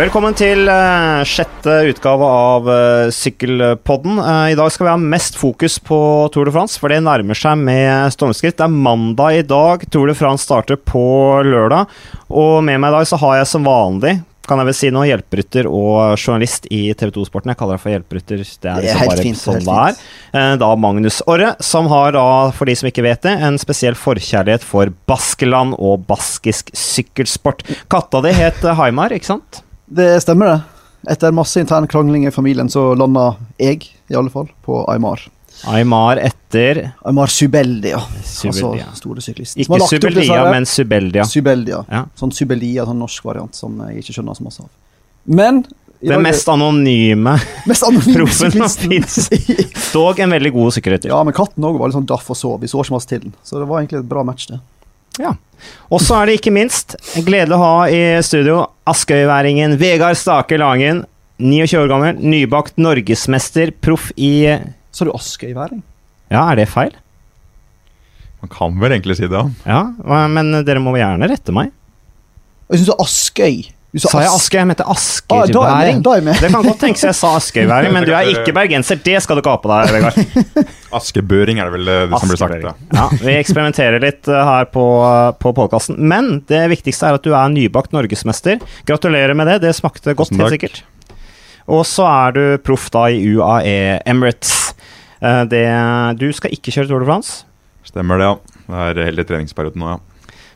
Velkommen til uh, sjette utgave av uh, Sykkelpodden. Uh, I dag skal vi ha mest fokus på Tour de France, for det nærmer seg med stormskritt. Det er mandag i dag. Tour de France starter på lørdag. Og med meg i dag så har jeg som vanlig kan jeg vel si nå, hjelperytter og journalist i TV 2-sporten. Jeg kaller deg for hjelperytter. Det er liksom bare fint, sånn det er. Da Magnus Orre, som har da, for de som ikke vet det, en spesiell forkjærlighet for Baskeland og baskisk sykkelsport. Katta di het Haimar, ikke sant? Det stemmer, det. Etter masse intern krangling i familien så landa jeg, i alle fall, på Aymar. Aymar etter Aymar Subeldia. Subeldia. Altså store syklist. Ikke Subeldia, men Subeldia. Subeldia. Ja. Sånn Subeldia, sånn norsk variant som jeg ikke skjønner så masse av. Men den mest anonyme, mest anonyme proffen som fins. Dog en veldig god sykkelrytter. Ja, men katten òg var litt sånn daff og sov. Vi så ikke masse til den. Så det var egentlig et bra match, det. Ja. Og så er det ikke minst gledelig å ha i studio askøyværingen Vegard Stake Langen. 29 år gammel, nybakt norgesmester, proff i Sa du askøyværing? Ja, er det feil? Man kan vel egentlig si det, ja. ja men dere må gjerne rette meg. Jeg syns Askøy sa, sa jeg Askøy? Jeg mente Askerværing. Ah, det kan godt tenkes jeg sa Askøyværing, men du er ikke bergenser. Det skal du ikke ha på deg, Vegard. Askebøring er det vel eh, det som blir sagt. Da. Ja, vi eksperimenterer litt eh, her på, eh, på podkasten. Men det viktigste er at du er nybakt norgesmester. Gratulerer med det. Det smakte godt, helt sikkert. Og så er du proff da i UAE Emirates. Det, du skal ikke kjøre Tour de France? Stemmer det, ja. Det er hele treningsperioden nå, ja.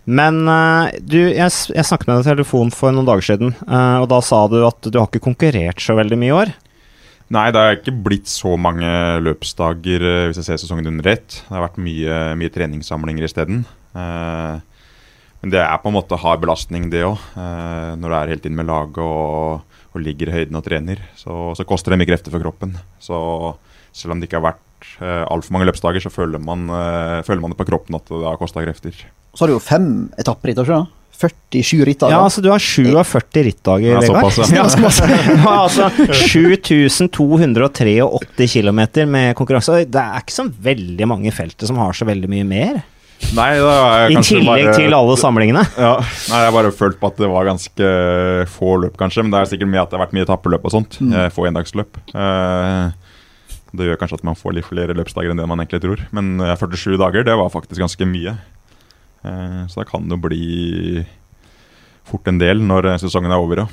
Men uh, du, jeg, jeg, snakket med deg i telefon for noen dager siden, uh, og da sa du at du har ikke konkurrert så veldig mye i år? Nei, det har ikke blitt så mange løpsdager uh, hvis jeg ser sesongen under ett. Det har vært mye, mye treningssamlinger isteden. Uh, men det er på en måte hard belastning, det òg. når du er helt inn med laget og, og, ligger i høyden og trener, så, så, koster det mye krefter for kroppen. Så selv om det ikke har vært uh, altfor mange løpsdager, så føler man, føler man det på kroppen at det har kosta krefter. Så har du jo fem etapperitt, ikke 47 rittdager. Ja, altså du har 47 rittdager, Vegard. Ja, ja, altså 7283 km med konkurranse. Det er ikke så veldig mange felter som har så veldig mye mer. Nei, er I tillegg bare, til alle samlingene. Ja, nei, Jeg har bare følt på at det var ganske få løp, kanskje. Men det er sikkert mye at det har vært mye etappeløp og sånt. Mm. Få endagsløp. Uh, det gjør kanskje at man får litt flere løpsdager enn det man egentlig tror. Men 47 dager, det var faktisk ganske mye. Eh, så da kan det bli fort en del når sesongen er over, ja.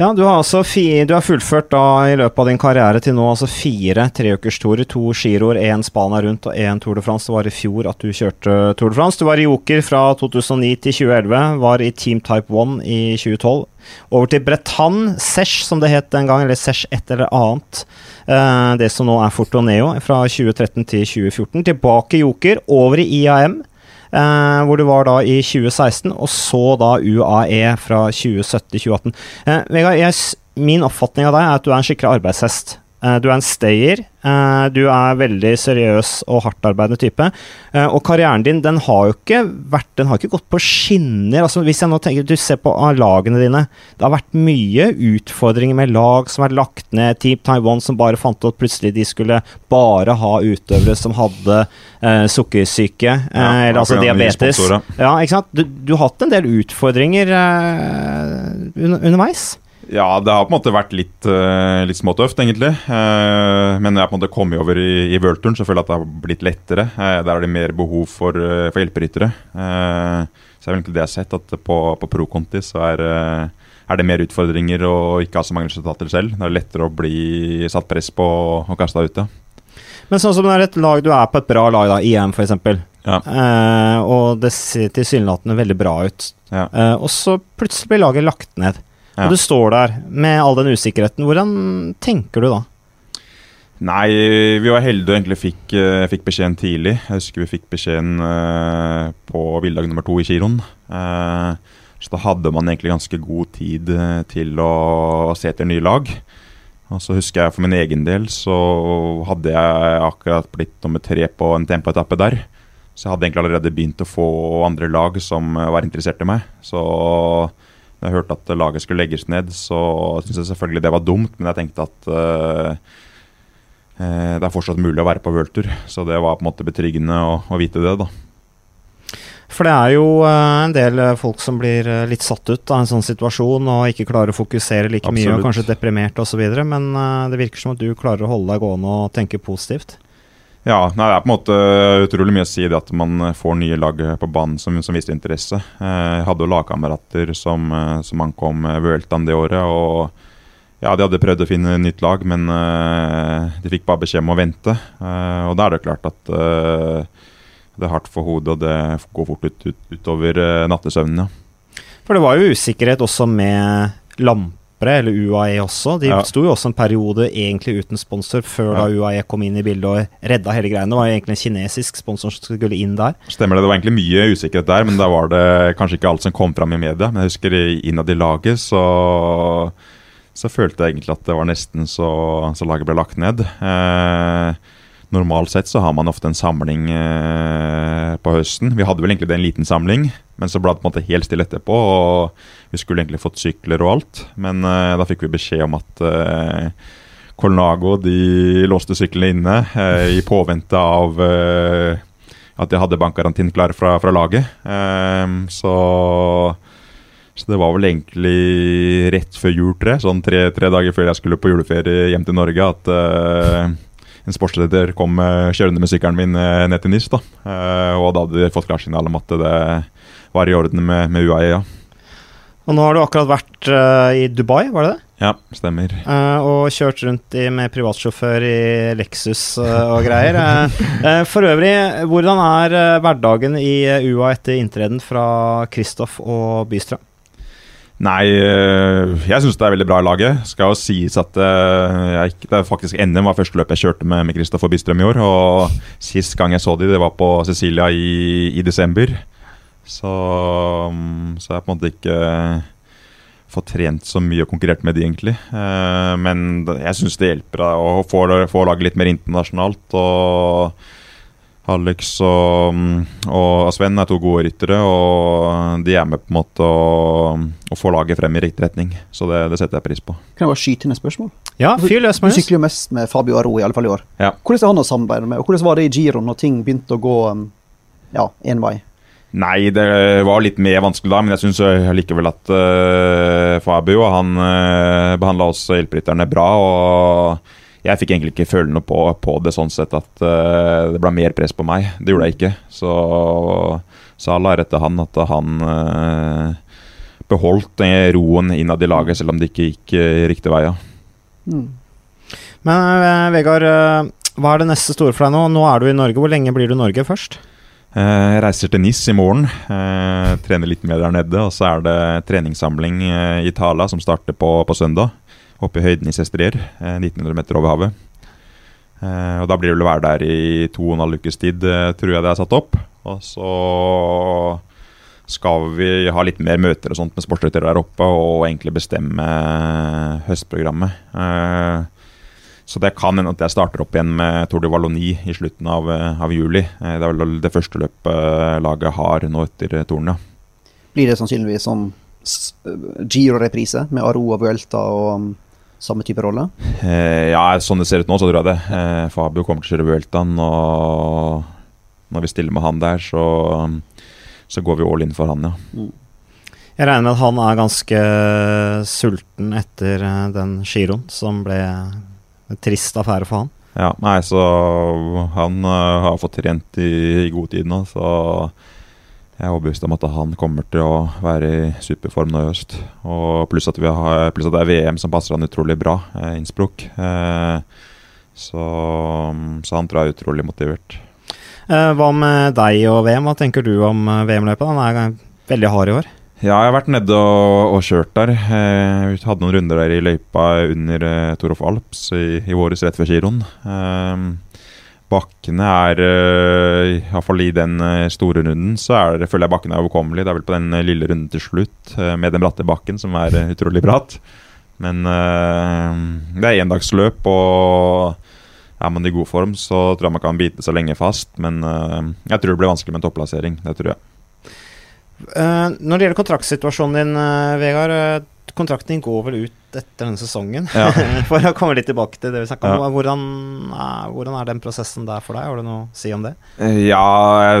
Ja, du har altså fi, du har fullført da i løpet av din karriere til nå altså fire treukerstorer. To giroer, én Spania rundt og én Tour de France. Det var i fjor at du kjørte Tour de France. Du var i Joker fra 2009 til 2011. Var i Team Type 1 i 2012. Over til Bretagne, Sesh som det het den gang, eller Sesh et eller annet. Eh, det som nå er Fortoneo, fra 2013 til 2014. Tilbake i Joker, over i IAM. Uh, hvor du var da i 2016, og så da UAE fra 2017-2018. Uh, eh, Vegard, min oppfatning av deg er at du er en skikkelig arbeidshest. Uh, du er en stayer. Uh, du er veldig seriøs og hardtarbeidende type. Uh, og karrieren din den har jo ikke vært Den har ikke gått på skinner. Altså, hvis jeg nå tenker Du ser på lagene dine. Det har vært mye utfordringer med lag som har lagt ned. Team Taiwan som bare fant ut at plutselig de skulle bare ha utøvere som hadde sukkersyke, ja, eller altså diabetes. Ja, ikke sant? Du, du, har hatt en del utfordringer under, underveis. Ja, det har på en måte vært litt, uh, litt småtøft, egentlig. Uh, men jeg har på en måte kommet over i, i worldturen, så føler jeg at det har blitt lettere. Uh, der er det mer behov for, for hjelperyttere. så det er egentlig det jeg har sett, at på, på pro-conti så er, er, det mer utfordringer og ikke ha så mange resultater selv. Det er lettere å bli satt press på og kasta ut, ja. Men sånn som det er et lag du er på et bra lag, da, IM f.eks., ja. og det ser tilsynelatende veldig bra ut, ja. og så plutselig blir laget lagt ned. Ja. Og du står der med all den usikkerheten. Hvordan tenker du da? Nei, vi var heldige og egentlig fikk, uh, fikk, beskjeden tidlig. Jeg husker vi fikk beskjeden uh, på villdag nummer to i giroen. Uh, så da hadde man egentlig ganske god tid til å se etter nye lag. Og så husker jeg for min egen del så hadde jeg akkurat blitt nummer tre på en tempoetappe der. Så jeg hadde egentlig allerede begynt å få andre lag som var interessert i meg. Så jeg hørte at laget skulle legges ned, så syntes jeg selvfølgelig det var dumt, men jeg tenkte at uh, det er fortsatt mulig å være på worldtur. Så det var på en måte betryggende å, å vite det, da. For det er jo uh, en del folk som blir litt satt ut av en sånn situasjon og ikke klarer å fokusere like Absolutt. mye og kanskje deprimert osv., men det virker som at du klarer å holde deg gående og tenke positivt. Ja, nei, det er på en måte utrolig mye å si det at man får nye lag på banen som, som viser interesse. Jeg hadde jo lagkamerater som, som ankom Vueltaen det året. og ja, De hadde prøvd å finne nytt lag, men de fikk bare beskjed om å vente. og Da er det klart at det er hardt for hodet, og det går fort ut, ut, utover nattesøvnen. Ja. For det var jo usikkerhet også med Lampre, eller UAE også. De ja. sto jo også en periode egentlig uten sponsor, før ja. da UAE kom inn i bildet og redda hele greiene. Det var jo egentlig en kinesisk sponsor som skulle inn der. Stemmer det. Det var egentlig mye usikkerhet der, men da var det kanskje ikke alt som kom fram i media. Men jeg husker innad i laget så så følte jeg egentlig at det var nesten så, så laget ble lagt ned. Eh, Normalt sett så har man ofte en samling eh, på høsten. Vi hadde vel egentlig en liten samling, men så ble det på en måte helt stille etterpå. og Vi skulle egentlig fått sykler og alt, men eh, da fikk vi beskjed om at eh, Colnago de låste syklene inne eh, i påvente av eh, at de hadde bankgarantien klar fra, fra laget. Eh, så, så det var vel egentlig rett før jul, tre, sånn tre, tre, dager før jeg skulle på juleferie hjem til Norge, at en sportsleder kom kjørende med sykkelen min eh, ned til NIS. da, eh, Og da hadde de fått klarsignal om at det var i orden med, med UAE. ja. Og nå har du akkurat vært uh, i Dubai, var det det? Ja, stemmer. Uh, og kjørt rundt i, med privatsjåfør i Lexus uh, og greier. for øvrig, hvordan er hverdagen i UA etter inntreden fra Kristoff og Bystrøm? Nei, eh, jeg syns det er veldig bra i laget. Skal jo sies at eh, jeg, det er faktisk NM var første løp jeg kjørte med med Kristoffer Bistrøm i år. Og sist gang jeg så de, det var på Cecilia i, i desember. Så, mm, så jeg har på en måte ikke fått trent så mye og konkurrert med de, egentlig. Eh, men jeg syns det hjelper å få, få laget litt mer internasjonalt. og Alex og, og, Sven er to gode ryttere, og de er med på en måte å, å få laget frem i riktig retning. Så det, det, setter jeg pris på. Kan jeg bare skyte inn et spørsmål? Ja, fyr løs, Du sykler jo mest med Fabio Aro, i alle fall i år. Ja. Hvordan er han å samarbeide med, og hvordan var det i giroen når ting begynte å gå um, ja, én vei? Nei, det var litt mer vanskelig da, men jeg syns likevel at uh, Fabio han uh, behandla oss hjelperytterne bra. og jeg fikk egentlig ikke føle noe på, på det sånn sett at uh, det ble mer press på meg. Det gjorde jeg ikke. Så, Salah er etter han at han uh, beholdt roen innad i laget, selv om det ikke gikk uh, riktig vei. Ja. Mm. Men Vegard, hva er det neste store for deg nå? Nå er du i Norge. Hvor lenge blir du i Norge først? Jeg reiser til NIS i morgen. trener litt mer der nede. Og så er det treningssamling i Tala som starter på, på søndag oppe i høyden i Sestrier, 1900 eh, meter over havet. Eh, og Da blir det vel å være der i to og en halv ukes tid, eh, tror jeg det er satt opp. Og så skal vi ha litt mer møter og sånt med sportsryttere der oppe, og egentlig bestemme høstprogrammet. Så det kan hende at jeg starter opp igjen med Tour de Wallonie i slutten av, av, juli. Det er vel det første løpet laget har nå etter Torn. Blir det sannsynligvis sånn Giro-reprise med Aroa Vuelta og samme type rolle? Eh, ja, sånn det ser ut nå, så tror jeg det. Eh, Fabio kommer til å kjøre Vueltaen, og når vi stiller med han der, så, så går vi all in for han, ja. Mm. Jeg regner med at han er ganske sulten etter eh, den giroen, som ble en trist affære for han. Ja, nei, så han uh, har fått trent i, i god tid nå, så jeg er overbevist om at han kommer til å være i superform nå i høst. Og pluss at, har, pluss at, det er VM som passer han utrolig bra, eh, Innsbruck. Eh, så, så, han tror jeg er utrolig motivert. Eh, hva med deg og VM? Hva tenker du om VM-løypa? Den er veldig hard i år. Ja, jeg har vært nede og, og kjørt der. Eh, vi hadde noen runder der i løypa under Tour Alps i, i våres rett før giroen. Eh, Bakkene er uh, Iallfall i den uh, store runden så er føler jeg bakkene er overkommelig. Det er vel på den uh, lille runden til slutt med den bratte bakken som er utrolig bratt. Men det er endagsløp, og er man i god form, så tror jeg man kan bite seg lenge fast. Men jeg tror det blir vanskelig med en topplassering. Det tror jeg. når det gjelder kontraktsituasjonen din, Vegard. kontrakten din går vel ut etter denne sesongen. Ja. for å komme litt tilbake til det vi snakka om. Ja. Hvordan, er, hvordan er den prosessen der for deg? Har du noe å si om det? Eh, Ja,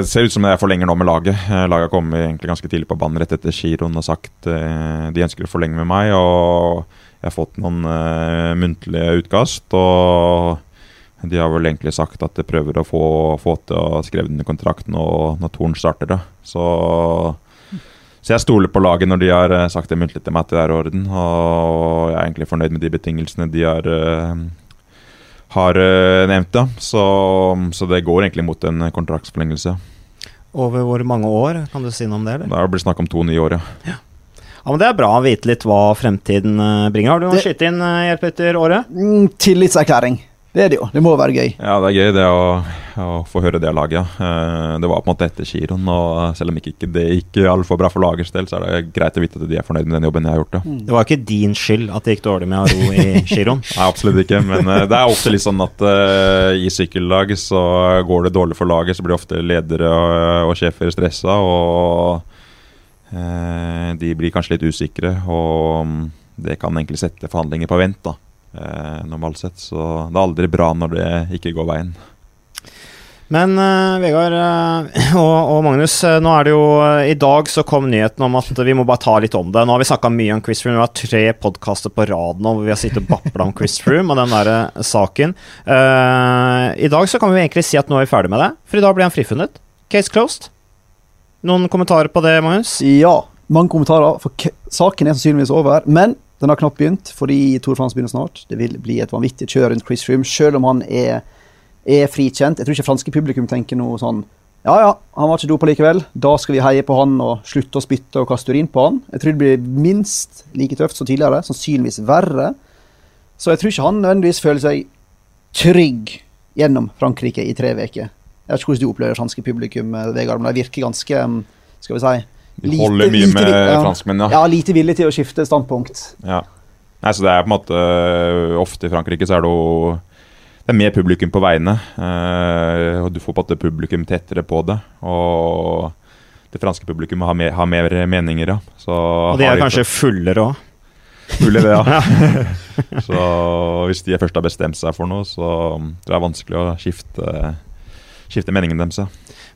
det ser ut som jeg forlenger nå med laget. Eh, Laget har kommet egentlig ganske tidlig på banen rett etter giroen og sagt eh, de ønsker å forlenge med meg. Og jeg har fått noen eh, muntlige utkast. Og de har vel egentlig sagt at de prøver å få, få til å skrive under kontrakten når, når Torn starter. Da. Så, så jeg stoler på laget når de har eh, sagt det muntlig til meg at det er i orden. Og jeg er egentlig fornøyd med de betingelsene de har eh, har eh, nevnt da. Så, så det går egentlig mot en kontraktsforlengelse. Over hvor mange år? Kan du si noe om det? eller? Det blir snakk om to nye år, ja. Ja, men Det er bra å vite litt hva fremtiden bringer. Har du noe å Det- skyte inn, eh, Hjelp etter året? Mm, tillitserklæring. Det er det jo. Det må være gøy. Ja, det er gøy det å, å få høre det laget. ja. Eh, Det var på en måte etter giroen, og selv om ikke, ikke det gikk altfor bra for lagets del, så er det greit å vite at de er fornøyd med den jobben jeg har gjort. Ja. Det var ikke din skyld at det gikk dårlig med Aro i giroen. Nei, absolutt ikke, men eh, det er ofte litt sånn at uh, i sykkellag så går det dårlig for laget, så blir ofte ledere og, og sjefer stressa, og uh, de blir kanskje litt usikre, og mm, det kan egentlig sette forhandlinger på vent, da, eh, normalt sett. Så det er aldri bra når det ikke går veien. Men uh, Vegard uh, og, og Magnus, uh, nå er det jo I dag så kom nyheten om at vi må bare ta litt om det. Nå har vi snakka mye om Chris Room. Vi har tre podkaster på rad nå hvor vi har sittet og babla om Chris Room og den der eh, saken. Eh, I dag så kan vi egentlig si at nå er vi ferdig med det, for i dag blir han frifunnet. Case closed. Noen kommentarer på det, Magnus? Ja, mange kommentarer. For k saken er sannsynligvis over. Men den har knapt begynt, fordi Tour France begynner snart. Det vil bli et vanvittig kjør rundt Chris Froome, selv om han er, er frikjent. Jeg tror ikke franske publikum tenker noe sånn Ja, ja, han var ikke dopa likevel. Da skal vi heie på han og slutte å spytte og kaste urin på han. Jeg tror det blir minst like tøft som tidligere. Sannsynligvis verre. Så jeg tror ikke han nødvendigvis føler seg trygg gjennom Frankrike i tre uker. Jeg vet ikke hvordan du opplever franske publikum, Vegard, men de virker ganske skal vi si De holder mye med ja. franskmenn, ja. Ja, lite villig til å skifte standpunkt. Ja. Nei, så det er på en måte øh, Ofte i Frankrike så er det jo Det er mer publikum på veiene. øh, og du får på en måte publikum tettere på det. Og det franske publikummet har, mer- har mer meninger, ja. Så Og de er kanskje fullere òg. Fulle det, ja. så hvis de først har bestemt seg for noe, så tror jeg det er vanskelig å skifte, skifte meningen deres.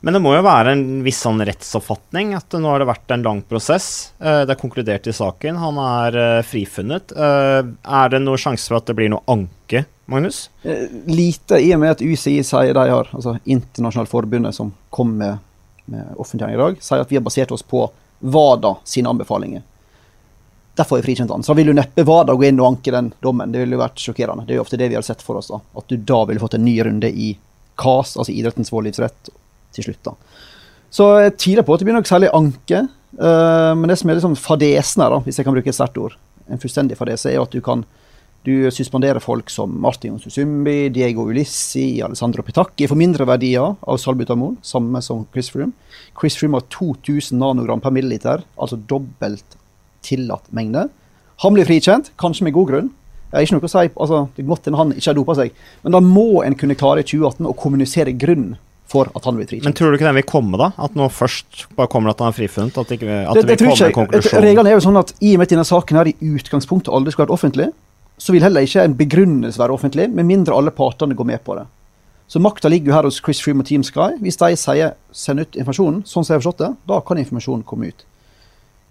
Men det må jo være en viss sånn rettsoppfatning at nå har det vært en lang prosess. Eh, Det er konkludert i saken. Han er eh, frifunnet. Eh, Er det noen sjanse for at det blir noe anke, Magnus? Lite i og med at UCI sier de har, altså internasjonale forbundet som kom med, med offentliggjøring i dag, sier at vi har basert oss på WADA sine anbefalinger. Derfor er frikjent han. Så vil jo neppe WADA gå inn og anke den dommen. Det ville jo vært sjokkerende. Det er jo ofte det vi har sett for oss. da, At du da ville fått en ny runde i KAS, altså idrettens voldgiftsrett, til slutt. da. Så jeg tviler på at det blir noe særlig anke. Uh, men det som er liksom fadesen her, da, hvis jeg kan bruke et sterkt ord, en fullstendig fadese, er at du kan du suspenderer folk som Martin Susumbi, Diego Ulissi, Alessandro Petacchi for mindre verdier av salbutamol, samme som Chris Froome. Chris Froome har 2000 nanogram per milliliter, altså dobbelt tillatt mengde. Han blir frikjent, kanskje med god grunn. Jeg er ikke noe å si, altså, Det er godt hende han ikke har dopa seg, men da må en kunne klare i 2018 å kommunisere grunnen for at han blir frikjent. Men tror du ikke den vil komme, da? At nå først bare kommer at han er frifunnet? At det, ikke, at det, det, det vil komme en konklusjon? Reglene er jo sånn at i og med at denne saken her i utgangspunktet aldri skulle vært offentlig, så vil heller ikke en begrunnelse være offentlig, med mindre alle partene går med på det. Så makta ligger jo her hos Chris Freem og Team Sky. Hvis de sier 'send ut informasjonen', sånn som jeg har forstått det, da kan informasjonen komme ut.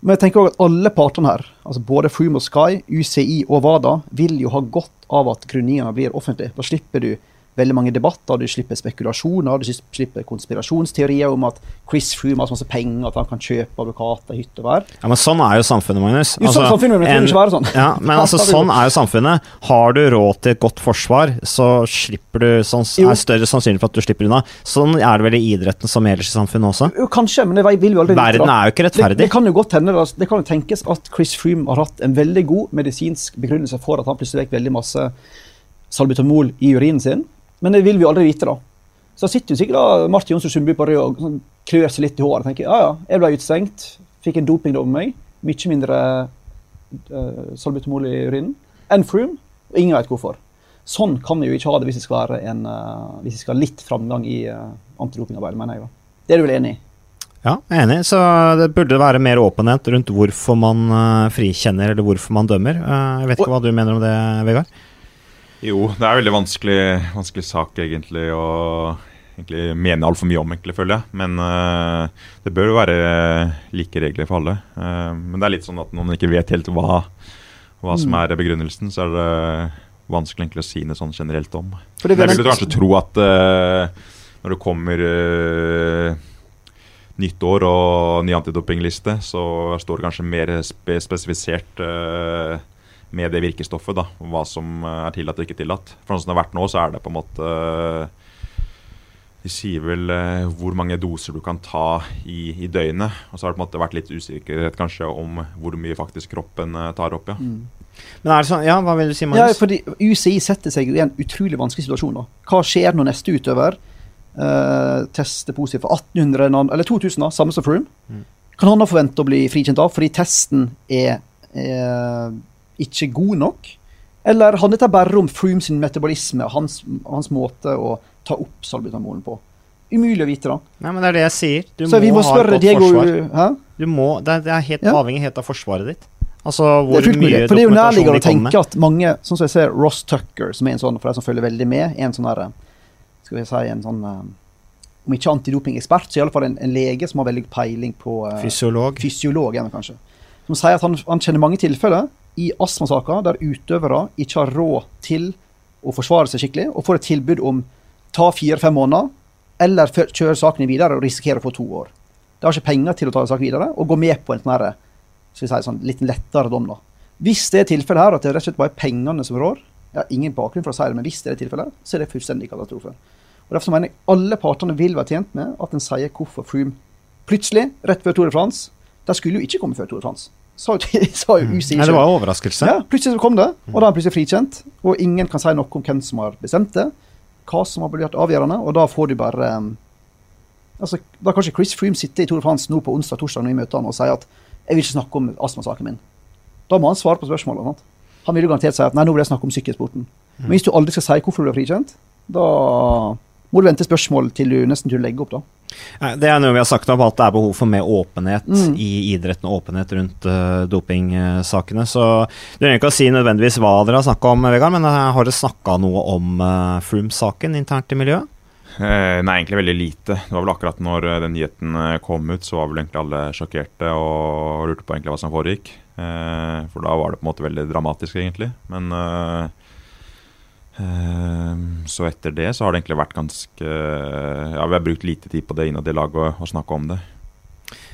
Men jeg tenker også at alle partene her, altså både Froome Sky, UCI og WADA, vil jo ha godt av at grunnigene blir offentlige. Da slipper du veldig mange debatter, du slipper spekulasjoner, du slipper konspirasjonsteorier om at Chris Froome har så masse penger at han kan kjøpe advokater hytt og vær. Ja, men Sånn er jo samfunnet, Magnus. Jo, sånn samfunnet, men en, ikke være sånn. Ja, men altså, sånn er jo samfunnet. Har du råd til et godt forsvar, så slipper du sånn, er større sannsynlig for at du slipper unna. Sånn er det vel i idretten som ellers i samfunnet også. Jo, kanskje, men det vil vi aldri vite. Verden er jo ikke rettferdig. det kan jo godt hende, det kan jo tenkes at Chris Froome har hatt en veldig god medisinsk begrunnelse for at han plutselig vekk veldig masse salbutamol i urinen sin, men det vil vi aldri vite, da. Så sitter jo sikkert da Martin Jonsrud Sundby på rød og sånn, klør seg litt i håret og tenker ja ja, jeg ble utestengt, fikk en dopingdom med meg, mye mindre uh, salbutamol i urinen enn Froome, og ingen vet hvorfor. Sånn kan vi jo ikke ha det hvis vi skal være en, uh, hvis vi skal ha litt framgang i uh, antidopingarbeidet, mener jeg. da. Det er du vel enig i? Ja, jeg er enig. Så det burde være mer åpenhet rundt hvorfor man eh, frikjenner, eller hvorfor man dømmer. Eh, jeg vet ikke hva du mener om det, Vegard? Jo, det er en veldig vanskelig, vanskelig sak egentlig å egentlig mene altfor mye om, egentlig, føler jeg. Men uh, det bør jo være like regler for alle. Uh, men det er litt sånn at når man ikke vet helt hva, hva som er begrunnelsen, så er det vanskelig egentlig å si noe sånn generelt om. Men jeg vil kanskje tro at uh, når det kommer nytt år og ny antidopingliste, så står det kanskje mer spe spesifisert eh, med det virkestoffet, da, hva som eh, er tillatt og ikke tillatt. For sånn som det har vært nå, så er det på en måte eh, De sier vel eh, hvor mange doser du kan ta i, i døgnet. Og så har det på en måte vært litt usikkerhet kanskje om hvor mye faktisk kroppen eh, tar opp, ja. Men er det sånn, ja, hva vil du si, Ja, fordi UCI setter seg i en utrolig vanskelig situasjon. da. Hva skjer når neste utøver eh, tester positivt for 1800, eller 2000, da, samme som Froome? Mm. Kan han da forvente å bli frikjent av fordi testen er, er ikke god nok? Eller handler dette bare om Froome sin metabolisme og hans, hans måte å ta opp salbutamolen på? Umulig å vite, da. Nei, men det er det jeg sier. Du Så vi må ha et godt Diego forsvar. Må, det, er, det er helt Ja. avhengig helt av forsvaret ditt. Altså Det hvor fullt mulig. mye For det er jo nærliggende å tenke at mange, sånn som jeg ser Ross Tucker, som er en sånn, for de som følger veldig med, er en sånn her, skal vi si, en sånn eh, Om ikke antidopingekspert, så i alle fall en, en lege som har veldig peiling på eh, Fysiolog. Fysiolog, kanskje. Som sier at han, han kjenner mange tilfeller i astmasaker der utøvere ikke har råd til å forsvare seg skikkelig, og får et tilbud om ta fire-fem måneder, eller kjøre sakene videre og risikere å få to år. De har ikke penger til å ta saken videre, og gå med på en sånn si, sånn litt lettere dom. da. Hvis det er tilfellet her, at det rett og slett bare er pengene som rår, jeg har ingen bakgrunn for å si det, men hvis det er tilfellet, så er det fullstendig katastrofe. Og Derfor mener jeg alle partene vil være tjent med at en sier hvorfor Froome plutselig, rett før Tour de France De skulle jo ikke komme før Tour de France. Sa sa jo UCI Nei, det var en overraskelse. Ja, plutselig kom det, og da er han plutselig frikjent. Og ingen kan si noe om hvem som har bestemt det, hva som har blitt avgjørende, og da får du bare um, altså, Da kan ikke Chris Froome sitte i Tour de France nå på onsdag torsdag når vi møter han og si at 'jeg vil ikke snakke om astmasaken min'. Da må han svare på spørsmålet. Sant? Han vil jo garantert si at 'nei, nå vil jeg snakke om sykkelsporten'. Men hvis du aldri skal si hvorfor du ble frikjent, da må du vente spørsmål til du nesten til å legge opp, da. Det er noe vi har sagt om at det er behov for mer åpenhet Mm. i idretten og åpenhet rundt uh, dopingsakene. Så du trenger ikke å si nødvendigvis hva dere har snakka om, Vegard, men uh, har dere snakka noe om uh, Froome-saken internt i miljøet? Eh, nei, egentlig veldig lite. Det var vel akkurat når eh, den nyheten eh, kom ut, så var vel egentlig alle sjokkerte og lurte på egentlig hva som foregikk. Eh, for da var det på en måte veldig dramatisk, egentlig. Men eh, eh, så etter det så har det egentlig vært ganske Ja, vi har brukt lite tid på det innad i laget å, å snakke om det.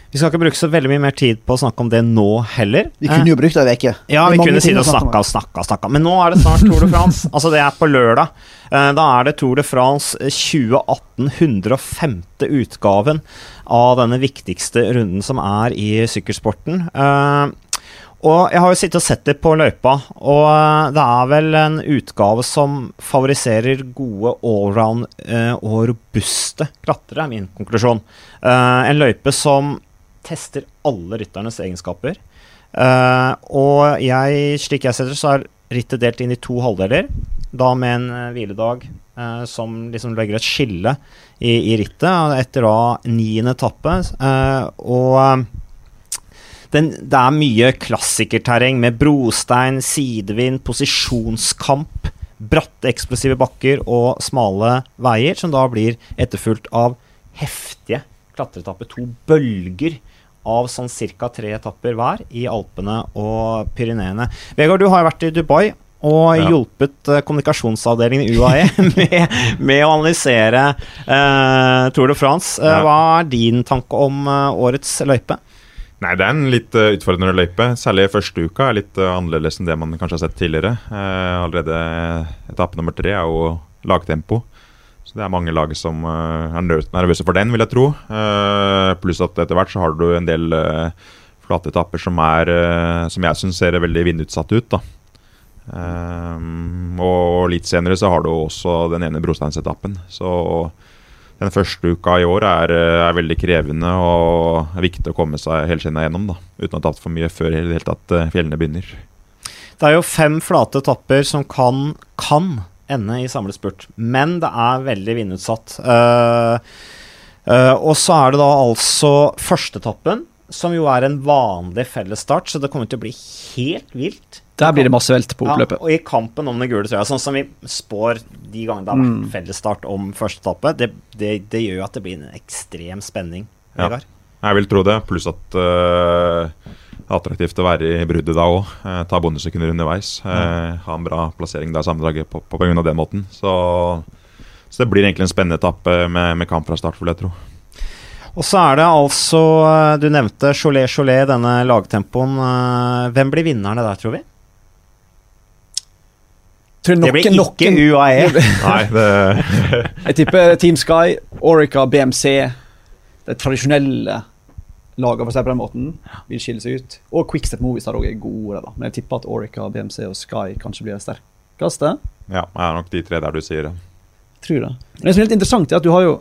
Vi skal ikke bruke så veldig mye mer tid på å snakke om det nå heller. Vi kunne jo brukt ei uke. Ja, Det vi kunne sittet det og snakka og snakka og snakka. Men nå er det snart Tour de France. altså, det er på lørdag. Eh, da er det Tour de France 2018, 105. utgaven av denne viktigste runden som er i sykkelsporten. Eh, og jeg har jo sittet og sett det på løypa, og eh, det er vel en utgave som favoriserer gode allround eh, og robuste klatrere, er min konklusjon. Eh, en løype som tester alle rytternes egenskaper. Eh, og jeg, slik jeg ser det, så er rittet delt inn i to halvdeler. Da med en eh, hviledag eh, som liksom legger et skille i, i rittet, etter da niende etappe. Og den, det er mye klassikerterreng med brostein, sidevind, posisjonskamp, bratte, eksplosive bakker og smale veier, som da blir etterfulgt av heftige klatreetapper. To bølger av sånn ca. tre etapper hver i Alpene og Pyreneene. Vegard, du har vært i Dubai og hjulpet eh, kommunikasjonsavdelingen i UAE med, med å analysere uh, Tour de France. Ja. Hva er din tanke om uh, årets løype? Nei, det er en litt uh, utfordrende løype. Særlig første uka er litt uh, annerledes enn det man kanskje har sett tidligere. Uh, allerede etappe nummer tre er jo lagtempo. Så det er mange lag som er nervøse for den, vil jeg tro. Pluss at etter hvert så har du en del flate etapper som, er, som jeg syns ser veldig vindutsatt ut. da. Og litt senere så har du også den ene brosteinsetappen. Så den første uka i år er, eh, er veldig krevende og er viktig å komme seg helskinna gjennom. da, Uten å ha tatt for mye før hele tatt eh, fjellene begynner. Det er jo fem flate etapper som kan, kan ende i samlet spurt, men det er veldig vindutsatt. Uh, uh, og så er det da altså førsteetappen, som jo er en vanlig fellesstart, så det kommer til å bli helt vilt. Der blir det masse velt på oppløpet. Ja, og i kampen om den gule trøya, sånn som vi spår de gangene det har vært Mm. fellesstart om første etappe, det, det, det gjør jo at det blir en ekstrem spenning. Ja. Jeg vil tro det, pluss at det er attraktivt å være i bruddet da òg. ta bondesekunder underveis. eh, ha en bra plassering der sammendraget på, på, på grunn av den måten. Så, så det blir egentlig en spennende etappe med, med kamp fra start, vil jeg tro. Og så er det altså eh, Du nevnte Cholet Cholet, denne lagtempoen. eh, Hvem blir vinnerne der, tror vi? Tror Det blir ikke noen- UAE. Nei, det Jeg tipper Team Sky, Orica, BMC, de tradisjonelle lagene, for å si på den måten, vil skille seg ut. Og Quickstep Movies har også er gode, da. Men jeg tipper at Orica, BMC og Sky kanskje blir de sterkeste. Ja, det er nok de tre der du sier det. Tror det. Men det som er litt interessant, er at du har jo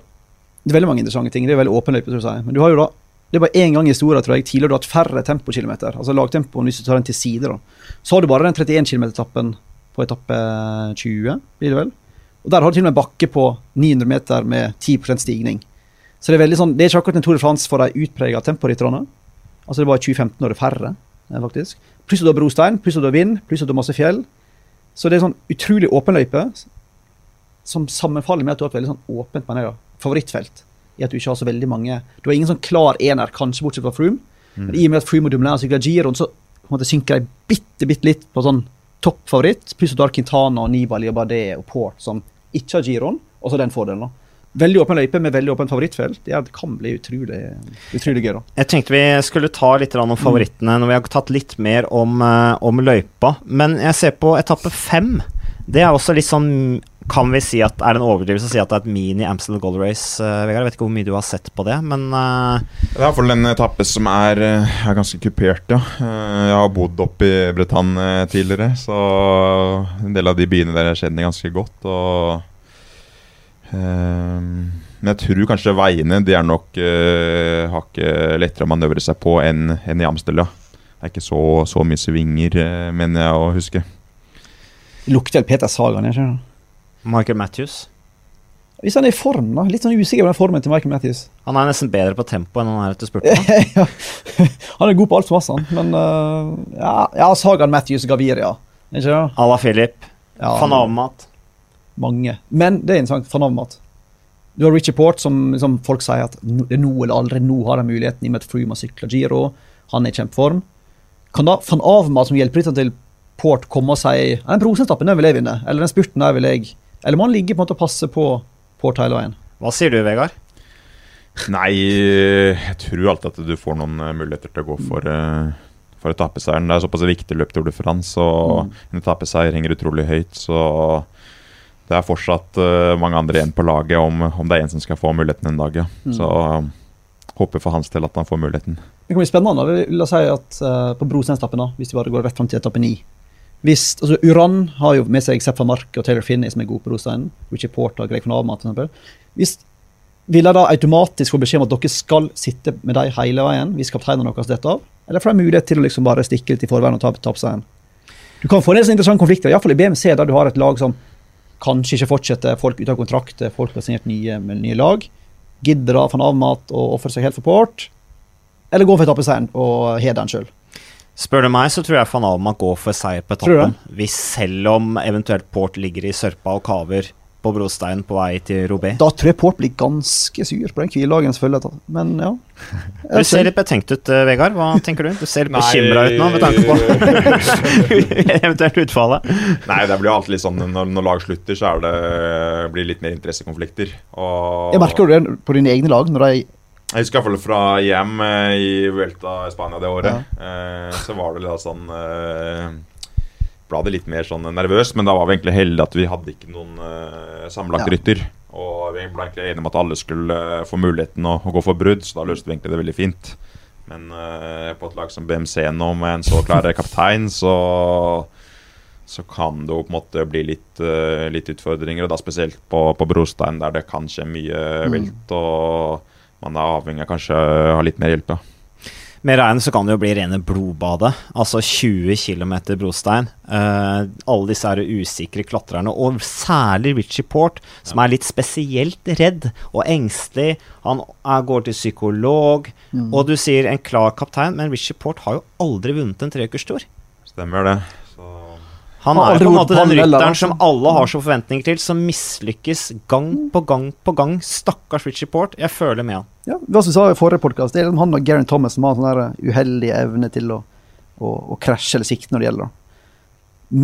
Det er veldig mange interessante ting. Det er veldig åpen løype, tror jeg. Men du har jo da det er bare én gang i historien tror jeg, tidligere du har hatt færre tempokilometer. Altså lagtempoen, hvis du tar den til side, da. Så har du bare den 31 km-etappen på etappe 20, blir det vel. Og der har du til og med bakke på 900 meter med 10% stigning. Så det er veldig sånn, det er ikke akkurat en Tour de France for de utprega temporytterne. Altså det var i 2015 når det er færre, eh, faktisk. Pluss at du har brostein, pluss at du har vind, pluss at du har masse fjell. Så det er sånn utrolig åpen løype som sammenfaller med at du har et veldig sånn åpent mener jeg, favorittfelt. I at du ikke har så veldig mange Du har ingen sånn klar ener, kanskje bortsett fra Froome. Men i og med at Froome og Dumoulin sykler Giroen, så på en måte synker de bitte, bitte litt på sånn toppfavoritt. Pluss at du har Quintana, Nibali og Bardet og Port som ikke har Giroen. Og så den fordelen, da. Veldig åpen løype med veldig åpent favorittfelt. Det kan bli utrolig, utrolig gøy, da. Jeg tenkte vi skulle ta litt om favorittene når vi har tatt litt mer om, eh, om løypa. Men jeg ser på etappe fem. Det er også litt sånn Kan vi si at er det en overdrivelse å si at det er et mini Amstel Gold Race? eh, Vegard, jeg vet ikke hvor mye du har sett på det, men uh... Det er iallfall en etappe som er, eh, er ganske kupert, ja. Jeg har bodd oppe i Bretagne tidligere, så en del av de byene der jeg kjenner ganske godt. Og eh, Men jeg tror kanskje veiene de er nok uh, hakket lettere å manøvre seg på enn enn i Amstel, ja. Det er ikke så, så mye svinger, uh, mener jeg å huske. Det lukter Peter Sagan, jeg skjønner. Michael Matthews Hvis han er i form, da. Litt sånn usikker på den formen til Michael Matthews. Han er nesten bedre på tempo enn han er etter spurten. ja. Han er god på alt som masse, han. Men uh, ja, ja, Sagan, Matthews, Gaviria. Ikke det? À la Philip. Ja, Van Avermaet. Mange. Men det er interessant. Van Avermaet. Du har Richie Port, som, som folk sier at det er nå eller aldri nå har de muligheten, i og med at Froome sykla Giro. Han er i kjempeform. Kan da van Avmat, som hjelper til Port, komme og si den prosentappen den vil jeg vinne, eller den spurten der vil jeg Eller må han ligge på en måte og passe på på Tyler-veien? Hva sier du, Vegard? Nei, jeg tror alltid at du får noen eh, muligheter til å gå for, uh, for etappeseieren. Det er såpass viktig løp Tour de France, og en etappeseier henger utrolig høyt. Så det er fortsatt eh, mange andre igjen på laget om, om det er en som skal få muligheten en dag. Ja. Så eh, håper for hans del at han får muligheten. Det kan bli spennende. La oss si at uh, på Brosteinstappen, hvis de bare går rett fram til etappe ni hvis, altså Uran har jo med seg Sepp van Mark og Taylor Finney, som er gode på Rosteinen. Richie Porter og Greg van Avmat, f.eks. Hvis vil de automatisk få beskjed om at dere skal sitte med dem hele veien hvis kapteinene deres detter av? Eller får de mulighet til å liksom bare stikke litt i forveien og ta tapseieren? Du kan få en interessant konflikt, iallfall i BMC, der du har et lag som kanskje ikke fortsetter, folk ute av kontrakt, folk har signert nye, nye lag. Gidder da van Avmat å ofre seg helt for Port? Eller gå for etappeseieren og hederen sjøl? Spør du meg, så tror jeg van Avermaet går for seier på Tror etappen. Hvis selv om eventuelt Port ligger i sørpa og kaver på brosteinen på vei til Robé. Da tror jeg Port blir ganske sur på den hviledagen, selvfølgelig. Men ja. Du ser litt betenkt ut, eh, Vegard. Hva tenker du? Du ser litt bekymra ut nå med tanke på eventuelt utfallet. Nei, det blir alltid litt sånn når, når lag slutter, så er det, blir det litt mer interessekonflikter. Og Jeg merker du det på dine egne lag? når de Jeg husker i hvert fall fra EM eh, i Vuelta i Spania det året. Ja. så var det litt sånn eh, Ble det litt mer sånn nervøs, men da var vi egentlig heldige at vi hadde ikke noen eh, sammenlagt rytter. Og vi ble egentlig enige om at alle skulle eh, få muligheten å, å gå for brudd, så da løste vi egentlig det veldig fint. Men uh, på et lag som BMC nå, med en så klar kaptein, så så kan det jo på en måte bli litt, uh, litt utfordringer, og da spesielt på, på brostein, der det kan skje mye velt. vilt. og man er avhengig av kanskje å ha litt mer hjelp. da. Med regn så kan det jo bli rene blodbadet. Altså 20 km brostein. Uh, alle disse her usikre klatrerne, og særlig Richie Port, som er litt spesielt redd og engstelig. Han er, går til psykolog, og du sier en klar kaptein, men Richie Port har jo aldri vunnet en treukerstur. Stemmer det. Så Han er på en måte den rytteren som alle har så forventninger til, som mislykkes gang på gang på gang. Stakkars Richie Port. Jeg føler med han. Ja, hva som vi sa i forrige podcast, det liksom han og Garen Thomas som har sånn der uheldig evne til å, å, å krasje eller sikte når det gjelder.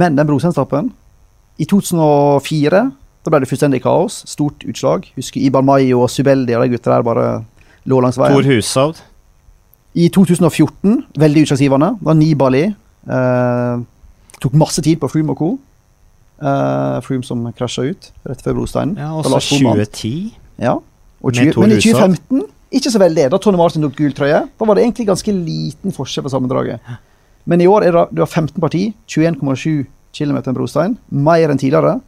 Men den brosenstappen, I 2004 da ble det fullstendig kaos. Stort utslag. Husker Iban Mayo og Subeldi og de gutta der bare lå langs veien. Tor Hushovd. I 2014, veldig utslagsgivende, var Nibali. Eh, tok masse tid på Froome og co. Uh, Froome som krasja ut rett før brosteinen. Ja, også 2010. Ja. Og 20, men i 2015, ikke så veldig. Da Tony Martin tok gul trøye, da var det egentlig ganske liten forskjell på sammendraget. Men i år er det, du har 15 parti, 21,7 km brostein. Mer enn tidligere.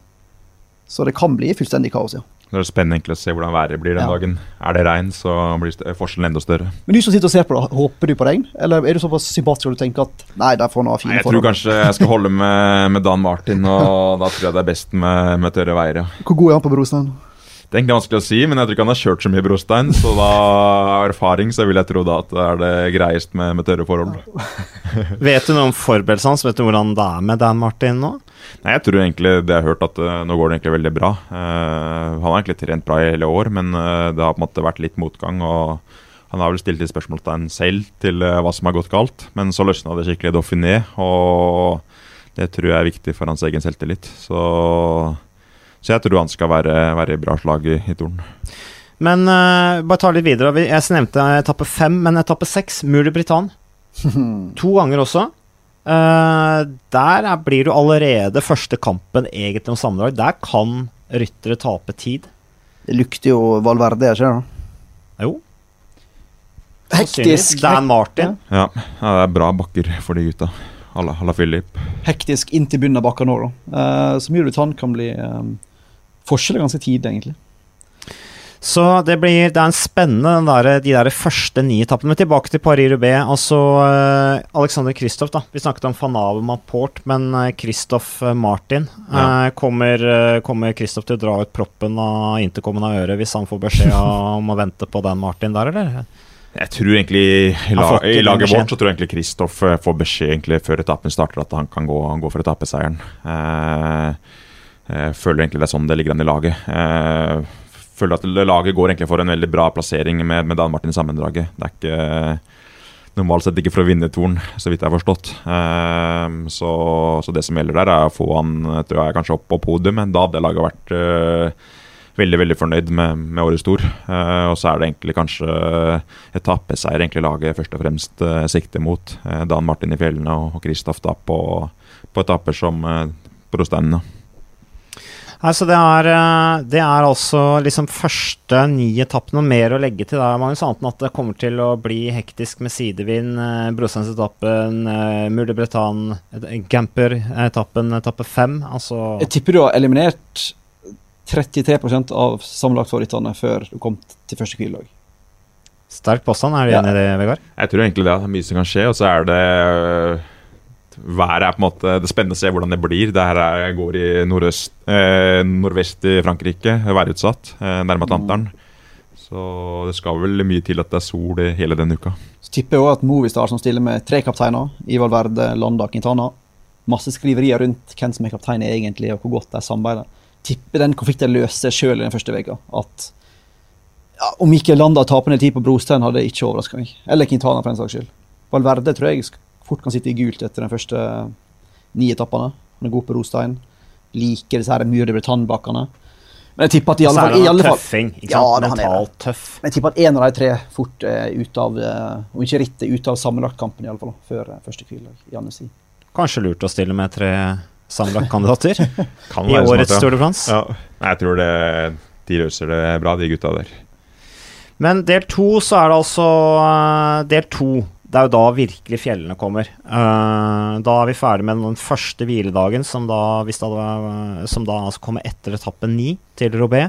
Så det kan bli fullstendig kaos, ja. Det er spennende egentlig å se hvordan været blir den Ja. dagen. Er det regn, så blir forskjellen enda større. Men du som sitter og ser på det, håper du på regn? Eller er du såpass sympatisk at du tenker at nei, der får han ha fine fine jeg tror forhold? kanskje jeg skal holde med, med Dan Martin, og da tror jeg det er best med, med tørre veier. ja. Hvor god er han på brostein? Det er egentlig vanskelig å si, men jeg tror ikke han har kjørt så mye brostein. Så da av erfaring så vil jeg tro da at det er det greiest med, med tørre forhold. Vet du noe om forberedelsene hans? Vet du hvordan det er med Dan Martin nå? Nei, Jeg tror egentlig det jeg har hørt at eh, nå går det egentlig veldig bra. Uh, han har egentlig trent bra i hele år, men eh, det har på en måte vært litt motgang. og Han har vel stilt litt spørsmålstegn selv til hva som har gått galt, men så løsna det skikkelig i Dauphiné, og det tror jeg er viktig for hans egen selvtillit. Så, så jeg tror han skal være, være i bra slag i, i Torn. Men uh, bare ta litt videre. Jeg nevnte etappe fem, men etappe seks, Mulig Britann. To ganger også. Uh, der er, blir du allerede første kampen egentlig om sammendrag. Der kan ryttere tape tid. Det lukter jo Valverde, ikke det? Jo. Hektisk, Dan Martin. Ja, ja, det er bra bakker for de gutta. Alla, alla Philip. hektisk inn til bunnen av bakken nå, da. Uh, så mye du tar kan bli um, Forskjell er ganske tidlig, egentlig. Så det blir Det er en spennende den der, de der første ni etappene. Men tilbake til Paris-Roubais. Altså uh, Alexander Kristoff, da. Vi snakket om Fanave Maport, Port, men uh, Kristoff Martin Ja. eh, Kommer uh, kommer Kristoff til å dra ut proppen av intercomen av øret hvis han får beskjed om å vente på den Martin der, eller? Jeg tror egentlig i, la, i laget vårt så tror jeg egentlig Kristoff eh, får beskjed egentlig før etappen starter at han kan gå, gå for etappeseieren. Eh, jeg føler egentlig det er sånn det ligger an i laget. Jeg føler at laget går egentlig for en veldig bra plassering med, med Dan Martin i sammendraget. Det er ikke normalt sett ikke for å vinne Torn, så vidt jeg har forstått. Eh, så, så det som gjelder der, er å få han tror jeg, kanskje opp på podium, men da hadde laget vært eh, veldig veldig fornøyd med, med årets stor. Eh, og så er det egentlig kanskje etappeseier egentlig laget først og fremst eh, sikter mot. Eh, Dan Martin i fjellene og, Kristoff da på, på etapper som eh, Brosteinen. Altså det er, det er altså liksom første ni etappene, Noe mer å legge til der, Magnus, annet enn at det kommer til å bli hektisk med sidevind. Brosteinsetappen, Mur de Bretagne, Gamper-etappen, etappe fem. Altså Jeg tipper du har eliminert 33% av sammenlagtfavorittene før du kom til første hviledag. sterk påstand. Er du Ja. enig i det, Vegard? Jeg tror egentlig det er mye som kan skje, og så er det Været er på en måte Det er spennende å se hvordan det blir. Det her er, går i nordøst, eh, nordvest i Frankrike, værutsatt, eh, nærme Atlanteren. Så det skal vel mye til at det er sol hele denne uka. Så tipper jeg også at Movistar, som stiller med tre kapteiner, Ivar Verde, Landa, Quintana Masse skriverier rundt hvem som er kaptein egentlig, og hvor godt de samarbeider. Tipper den konflikten løser sjøl i den første veka. At ja, om ikke Landa taper ned tid på brostein, hadde det ikke overraska meg. Eller Quintana, for den saks skyld. Valverde tror jeg fort kan sitte i gult etter de første ni etappene. Han er god på brostein. Liker disse her Mur de Bretagne-bakkene. Men jeg tipper at i alle Så fall, i alle fall tøffing. Ikke Ja, sant? Mentalt tøff. men jeg tipper at en av de tre fort er ute av eh, Om ikke rittet, ute av sammenlagtkampen, i alle fall, før eh, første hviledag. Janne si. Kanskje lurt å stille med tre sammenlagtkandidater Kan i årets. Tour de France. Ja. Jeg tror det, de løser det bra, de gutta der. Men del to, så er det altså eh, Del to. Det er jo da virkelig fjellene kommer. Eh, da er vi ferdig med den første hviledagen, som da, hvis det hadde, som da altså kommer etter etappe ni til Robé.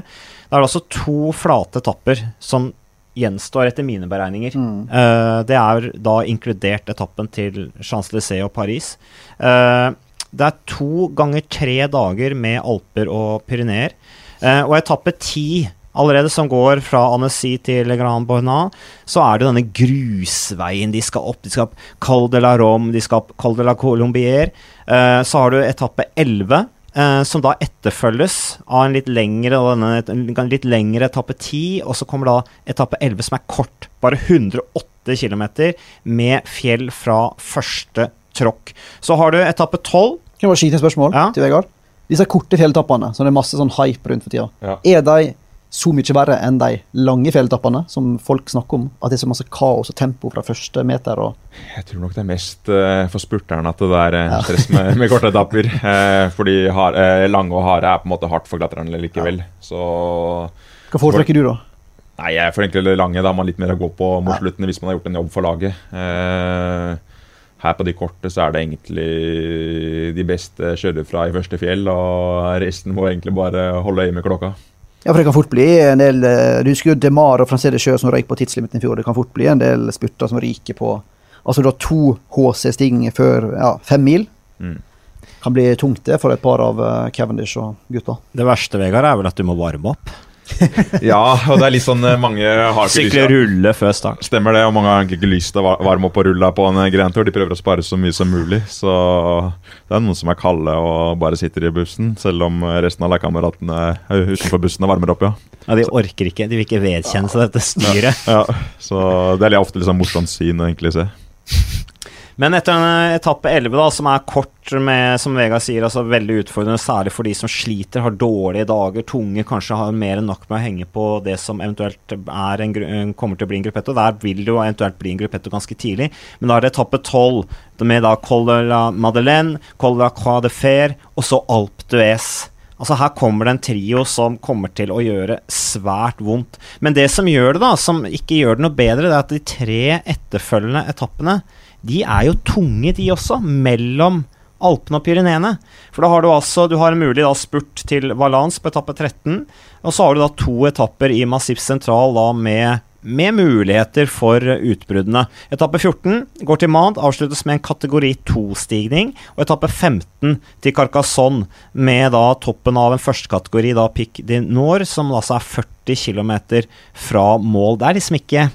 Da er det altså to flate etapper som gjenstår, etter mine beregninger. Mm. Uh, det er da inkludert etappen til Champs-Élysées og Paris. Eh, det er to ganger tre dager med Alper og Pyreneer. Eh, og etappe ti, allerede som går fra Annecy til Grand Bornat, så er det denne grusveien de skal opp. De skal opp Col de la Rome, de skal opp Col de la Colombier. Eh, så har du etappe 11, eh, som da etterfølges av en litt lengre, denne, en litt lengre etappe 10, og så kommer da etappe 11 som er kort, bare 108 km med fjell fra første tråkk. Så har du etappe 12. Kan jeg bare skyte et spørsmål Ja. til Vegard? Disse korte fjelletappene, som det er masse sånn hype rundt for tida, Ja. er de så mye verre enn de lange fjelletappene som folk snakker om? At det er så masse kaos og tempo fra første meter og Jeg tror nok det er mest uh, for spurterne at det er eh, stress med, med korte etapper. uh, fordi har, uh, lange og harde er på en måte hardt for klatrerne likevel. Så Hva foretrekker du, da? Nei, jeg får egentlig det lange. Da har man litt mer å gå på mot slutten hvis man har gjort en jobb for laget. Eh, her på de korte så er det egentlig de beste kjører fra i første fjell, og resten må egentlig bare holde øye med klokka. Ja, for det kan fort bli en del eh, Du husker jo Demar og Francede Sjø som røyk på tidslimiten i fjor. Det kan fort bli en del spurter som ryker på Altså du har to HC-sting før ja, fem mil. Mm. Kan bli tungt det for et par av eh, Cavendish og gutta. Det verste, Vegard, er vel at du må varme opp. Ja, og det er litt sånn eh, mange har til rulle før start. Stemmer det, og mange har egentlig ikke lyst til å va- varme opp og rulle på en grentur. De prøver å spare så mye som mulig. Så det er noen som er kalde og bare sitter i bussen, selv om resten av lagkameratene eh, utenfor bussen varmer opp, ja. Ja, De orker ikke, de vil ikke vedkjenne seg dette styret. ja. Så det er litt ofte litt sånn morsomt syn å egentlig se. Men etter en etappe 11, da, som er kort, med, som Vegard sier, altså veldig utfordrende, særlig for de som sliter, har dårlige dager, tunge, kanskje har mer enn nok med å henge på det som eventuelt en, kommer til å bli en gruppetto. Der vil det jo eventuelt bli en gruppetto ganske tidlig, men da er det etappe 12, med da Col de la Madeleine, Col de la Croix de Fer, og så Alpe d'Huez. Altså Her kommer det en trio som kommer til å gjøre svært vondt. Men det som gjør det, da, som ikke gjør det noe bedre, det er at de tre etterfølgende etappene de er jo tunge, de også, mellom Alpene og Pyreneene. For da har du altså Du har en mulig da spurt til Valence på etappe 13, og så har du da to etapper i Massif Sentral da med med muligheter for utbruddene. Etappe 14 går til Mand, avsluttes med en kategori 2-stigning. Og etappe 15 til Carcassonne, med da toppen av en førstekategori, da Pic de Nord, som altså er 40 km fra mål. Det er liksom ikke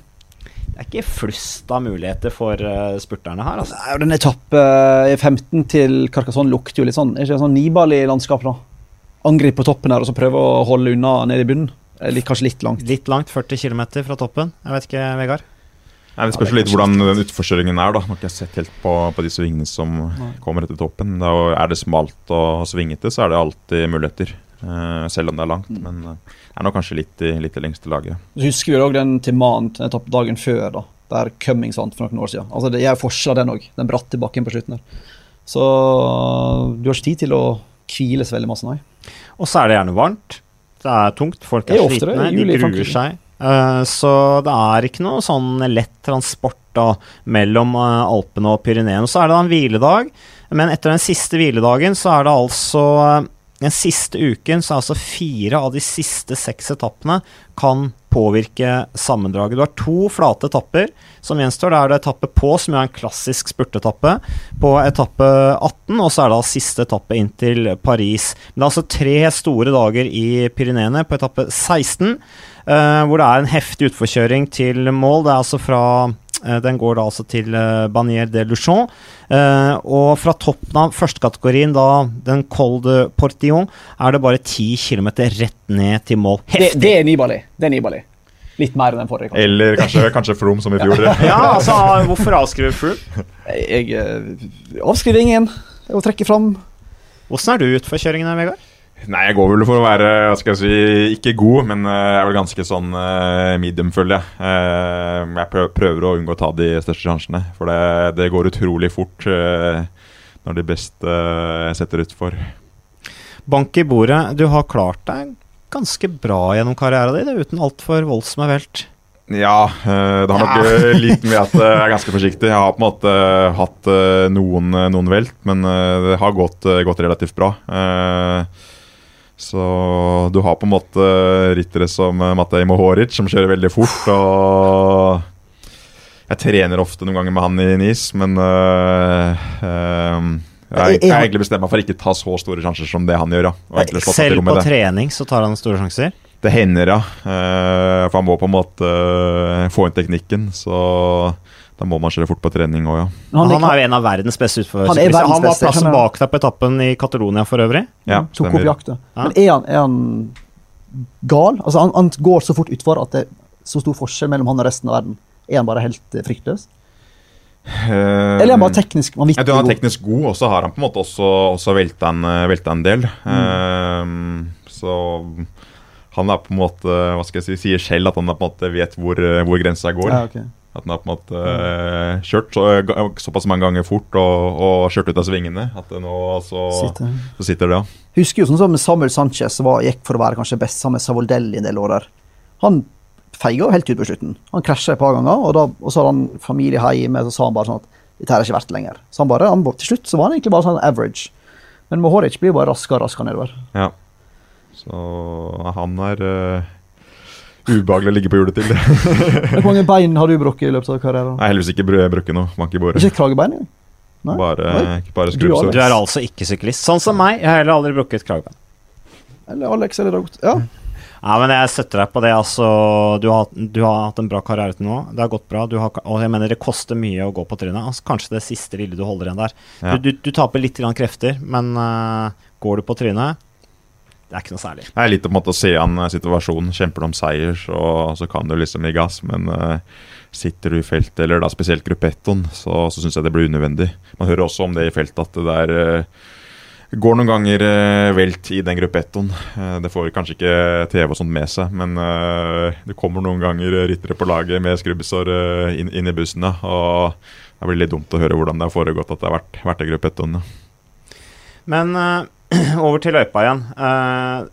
Det er ikke flust av muligheter for uh, spurterne her, altså. Nei, og Den etappe eh, 15 til Carcassonne lukter jo litt sånn Er ikke det sånn Nibali-landskap, da? Angripe på toppen her og så prøve å holde unna ned i bunnen. Eller Litt, kanskje litt langt. Litt langt, 40 km fra toppen. Jeg vet ikke, Vegard? Nei, det spørs litt hvordan den utforkjøringen er. da Jeg har ikke sett helt på, på de svingene som kommer etter toppen. Da er det smalt og svingete, så er det alltid muligheter. Eh, selv om det er langt. Men eh, det er nok kanskje litt i, litt det lengste laget. Så husker vi òg den til etappen dagen før, da, der Cummings vant for noen år siden. Altså, det er forskjell av den òg, den bratte bakken på slutten der. Så du har ikke tid til å hvile så veldig masse, nei. Og så er det gjerne varmt. Det er tungt, folk er, er slitne, de gruer seg. Uh, så det er ikke noe sånn lett transport da mellom uh, Alpene og Pyreneen. Så er det da en hviledag, men etter den siste hviledagen så er det altså eh, Den siste uken så er altså fire av de siste seks etappene kan påvirke sammendraget. Du har to flate etapper som gjenstår. Da er det etappe på, som er en klassisk spurtetappe, på etappe 18, og så er det da siste etappe inn til Paris. Men det er altså tre store dager i Pyreneene på etappe 16, uh, hvor det er en heftig utforkjøring til mål. Det er altså fra eh, Den går da altså til uh, Banier de Luchon. Eh, og fra toppen av førstekategorien, da den Col de Portillon, er det bare 10 km rett ned til mål. Det, Heftig! det er Nibali. Det er Nibali. Litt mer enn den forrige. kanskje. Eller kanskje, kanskje Froome, som i fjor. Ja, altså, hvorfor avskrive Froome? Jeg, jeg eh, avskriver ingen. Og trekker fram Åssen er du utforkjøringene, Vegard? Nei, jeg går vel for å være hva skal jeg si, ikke god, men eh, jeg er vel ganske sånn eh, medium, føler jeg. Eh, jeg prøver å unngå å ta de største sjansene, for det, det går utrolig fort eh, når de beste eh, setter utfor. Bank i bordet. Du har klart deg ganske bra gjennom karrieren din, uten altfor voldsomme velt. Ja, eh, det har nok ja. litt med at jeg er ganske forsiktig. Jeg har på en måte hatt eh, noen, noen velt, men eh, det har gått, eh, gått relativt bra. Eh, Så du har på en måte ryttere som eh, Matej Mohoric, som kjører veldig fort. Og jeg trener ofte noen ganger med han i NIS, men øh, øh, jeg, jeg egentlig bestemt meg for å ikke ta så store sjanser som det han gjør. Ja. Selv på trening så tar han store sjanser. Det hender, ja. For han må på en måte få inn teknikken. Så da må man kjøre fort på trening òg, ja. Han, Han, er jo en av verdens beste er verdens Han var plassen bak deg på etappen i Catalonia for øvrig. ja tok opp jakta. Ja. Men er han, er han gal? Altså, han, han går så fort utfor at det er så stor forskjell mellom han og resten av verden. Er han bare helt eh, fryktløs? Eller er han bare teknisk vanvittig god? han er teknisk god, og så har han på en måte også, også velta, en, eh, velta en del. Mm. Eh, så han er på en måte Hva skal jeg si, sier selv at han på en måte vet hvor, eh, hvor grensa går. Ja, ok. At han har på en måte uh, kjørt så, såpass mange ganger fort og, og kjørt ut av svingene at det nå så, Sitter. så sitter det, ja. Husker jo sånn som Samuel Sanchez var, gikk for å være kanskje best sammen med Savoldelli en del år der. Han feiga helt ut på slutten. Han krasja et par ganger, og, da, og så hadde han familie hjemme, så sa han bare sånn at dette her er ikke verdt lenger. Så han bare, han, til slutt så var han egentlig bare sånn average. Men Mohoric blir bare raskere og raskere nedover. ja. Så han er uh, ubehagelig å ligge på hjulet til. Hvor mange bein har du brukket i løpet av karrieren? Nei, har heldigvis ikke br- brukket noe. Bank i bordet. Ikke kragebein? jo? Nei? Bare, bare Du, skrubbsår. Du er altså ikke syklist. Sånn som meg. Jeg har heller aldri brukket kragebein. Eller Alex eller Dagot? Ja. Ja, men jeg støtter deg på det. altså Du har, du har hatt en bra karriere til nå. Det har gått bra. Du har, og jeg mener det koster mye å gå på trynet. Altså, kanskje det siste lille du holder igjen der. Ja. Du, du, du taper litt grann krefter, men uh, går du på trynet Det er ikke noe særlig. Det er litt om å se an eh, situasjonen. Kjemper du om seier, så, så kan du liksom gi gass. Men uh, sitter du i feltet, eller da spesielt gruppettoen, så, så syns jeg det blir unødvendig. Man hører også om det i feltet, at det der uh, går noen ganger velt i den gruppettoen. Eh, det får kanskje ikke TV og sånt med seg, men det kommer noen ganger ryttere på laget med skrubbesår inn, inn i bussen. Og det blir litt dumt å høre hvordan det har foregått at det har vært, vært i gruppettoen. Ja. Men over til løypa igjen. Eh,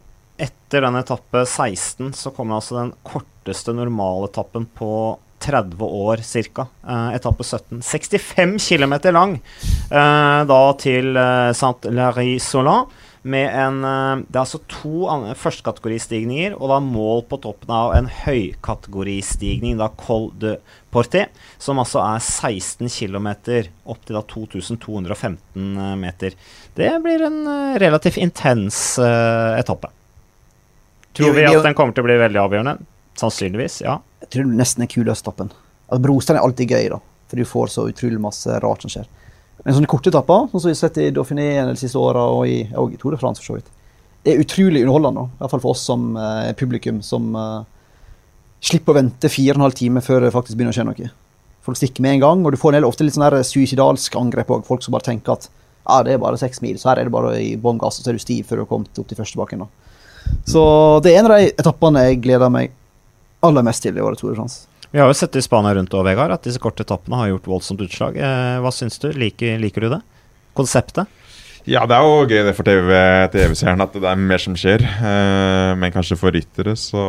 etter den etappe 16 så kommer altså den korteste normaletappen på 30 år ca. etappe 17. 65 km lang eh, da til Saint-Larry-Solan. Med en eh, Det er altså to førstekategoristigninger, og da mål på toppen av en høykategoristigning, da Col de Porti, som altså er 16 km opp til da 2215 eh, meter. Det blir en eh, relativt intens uh, etappe. Tror vi Det at den kommer til å bli veldig avgjørende? Sannsynligvis, ja. Jeg tror det nesten er kulestappen. Altså, Brostein er alltid gøy, da. For du får så utrolig masse rart som skjer. Men sånne korte etapper, sånn som vi har sett i Dauphiné de siste åra, og i, og i Tour de France for så vidt, er utrolig underholdende. I hvert fall for oss som eh, publikum, som eh, slipper å vente fire og en halv time før det faktisk begynner å skje noe. Folk stikker med en gang, og du får en del, ofte litt sånn der suicidalsk angrep òg. Folk som bare tenker at ja, det er bare seks mil, så her er det bare i bånn gass, og så er du stiv før du har kommet opp til første bakken. Så det er en av de etappene jeg gleder meg aller mest til i året Tour de France. Vi har jo sett i Spania rundt og Vegard, at disse korte etappene har gjort voldsomt utslag. Eh, hva syns du? Liker, liker du det? Konseptet? Ja, det er jo gøy det for TV-seerne at det er mer som skjer. Eh, men kanskje for ryttere så,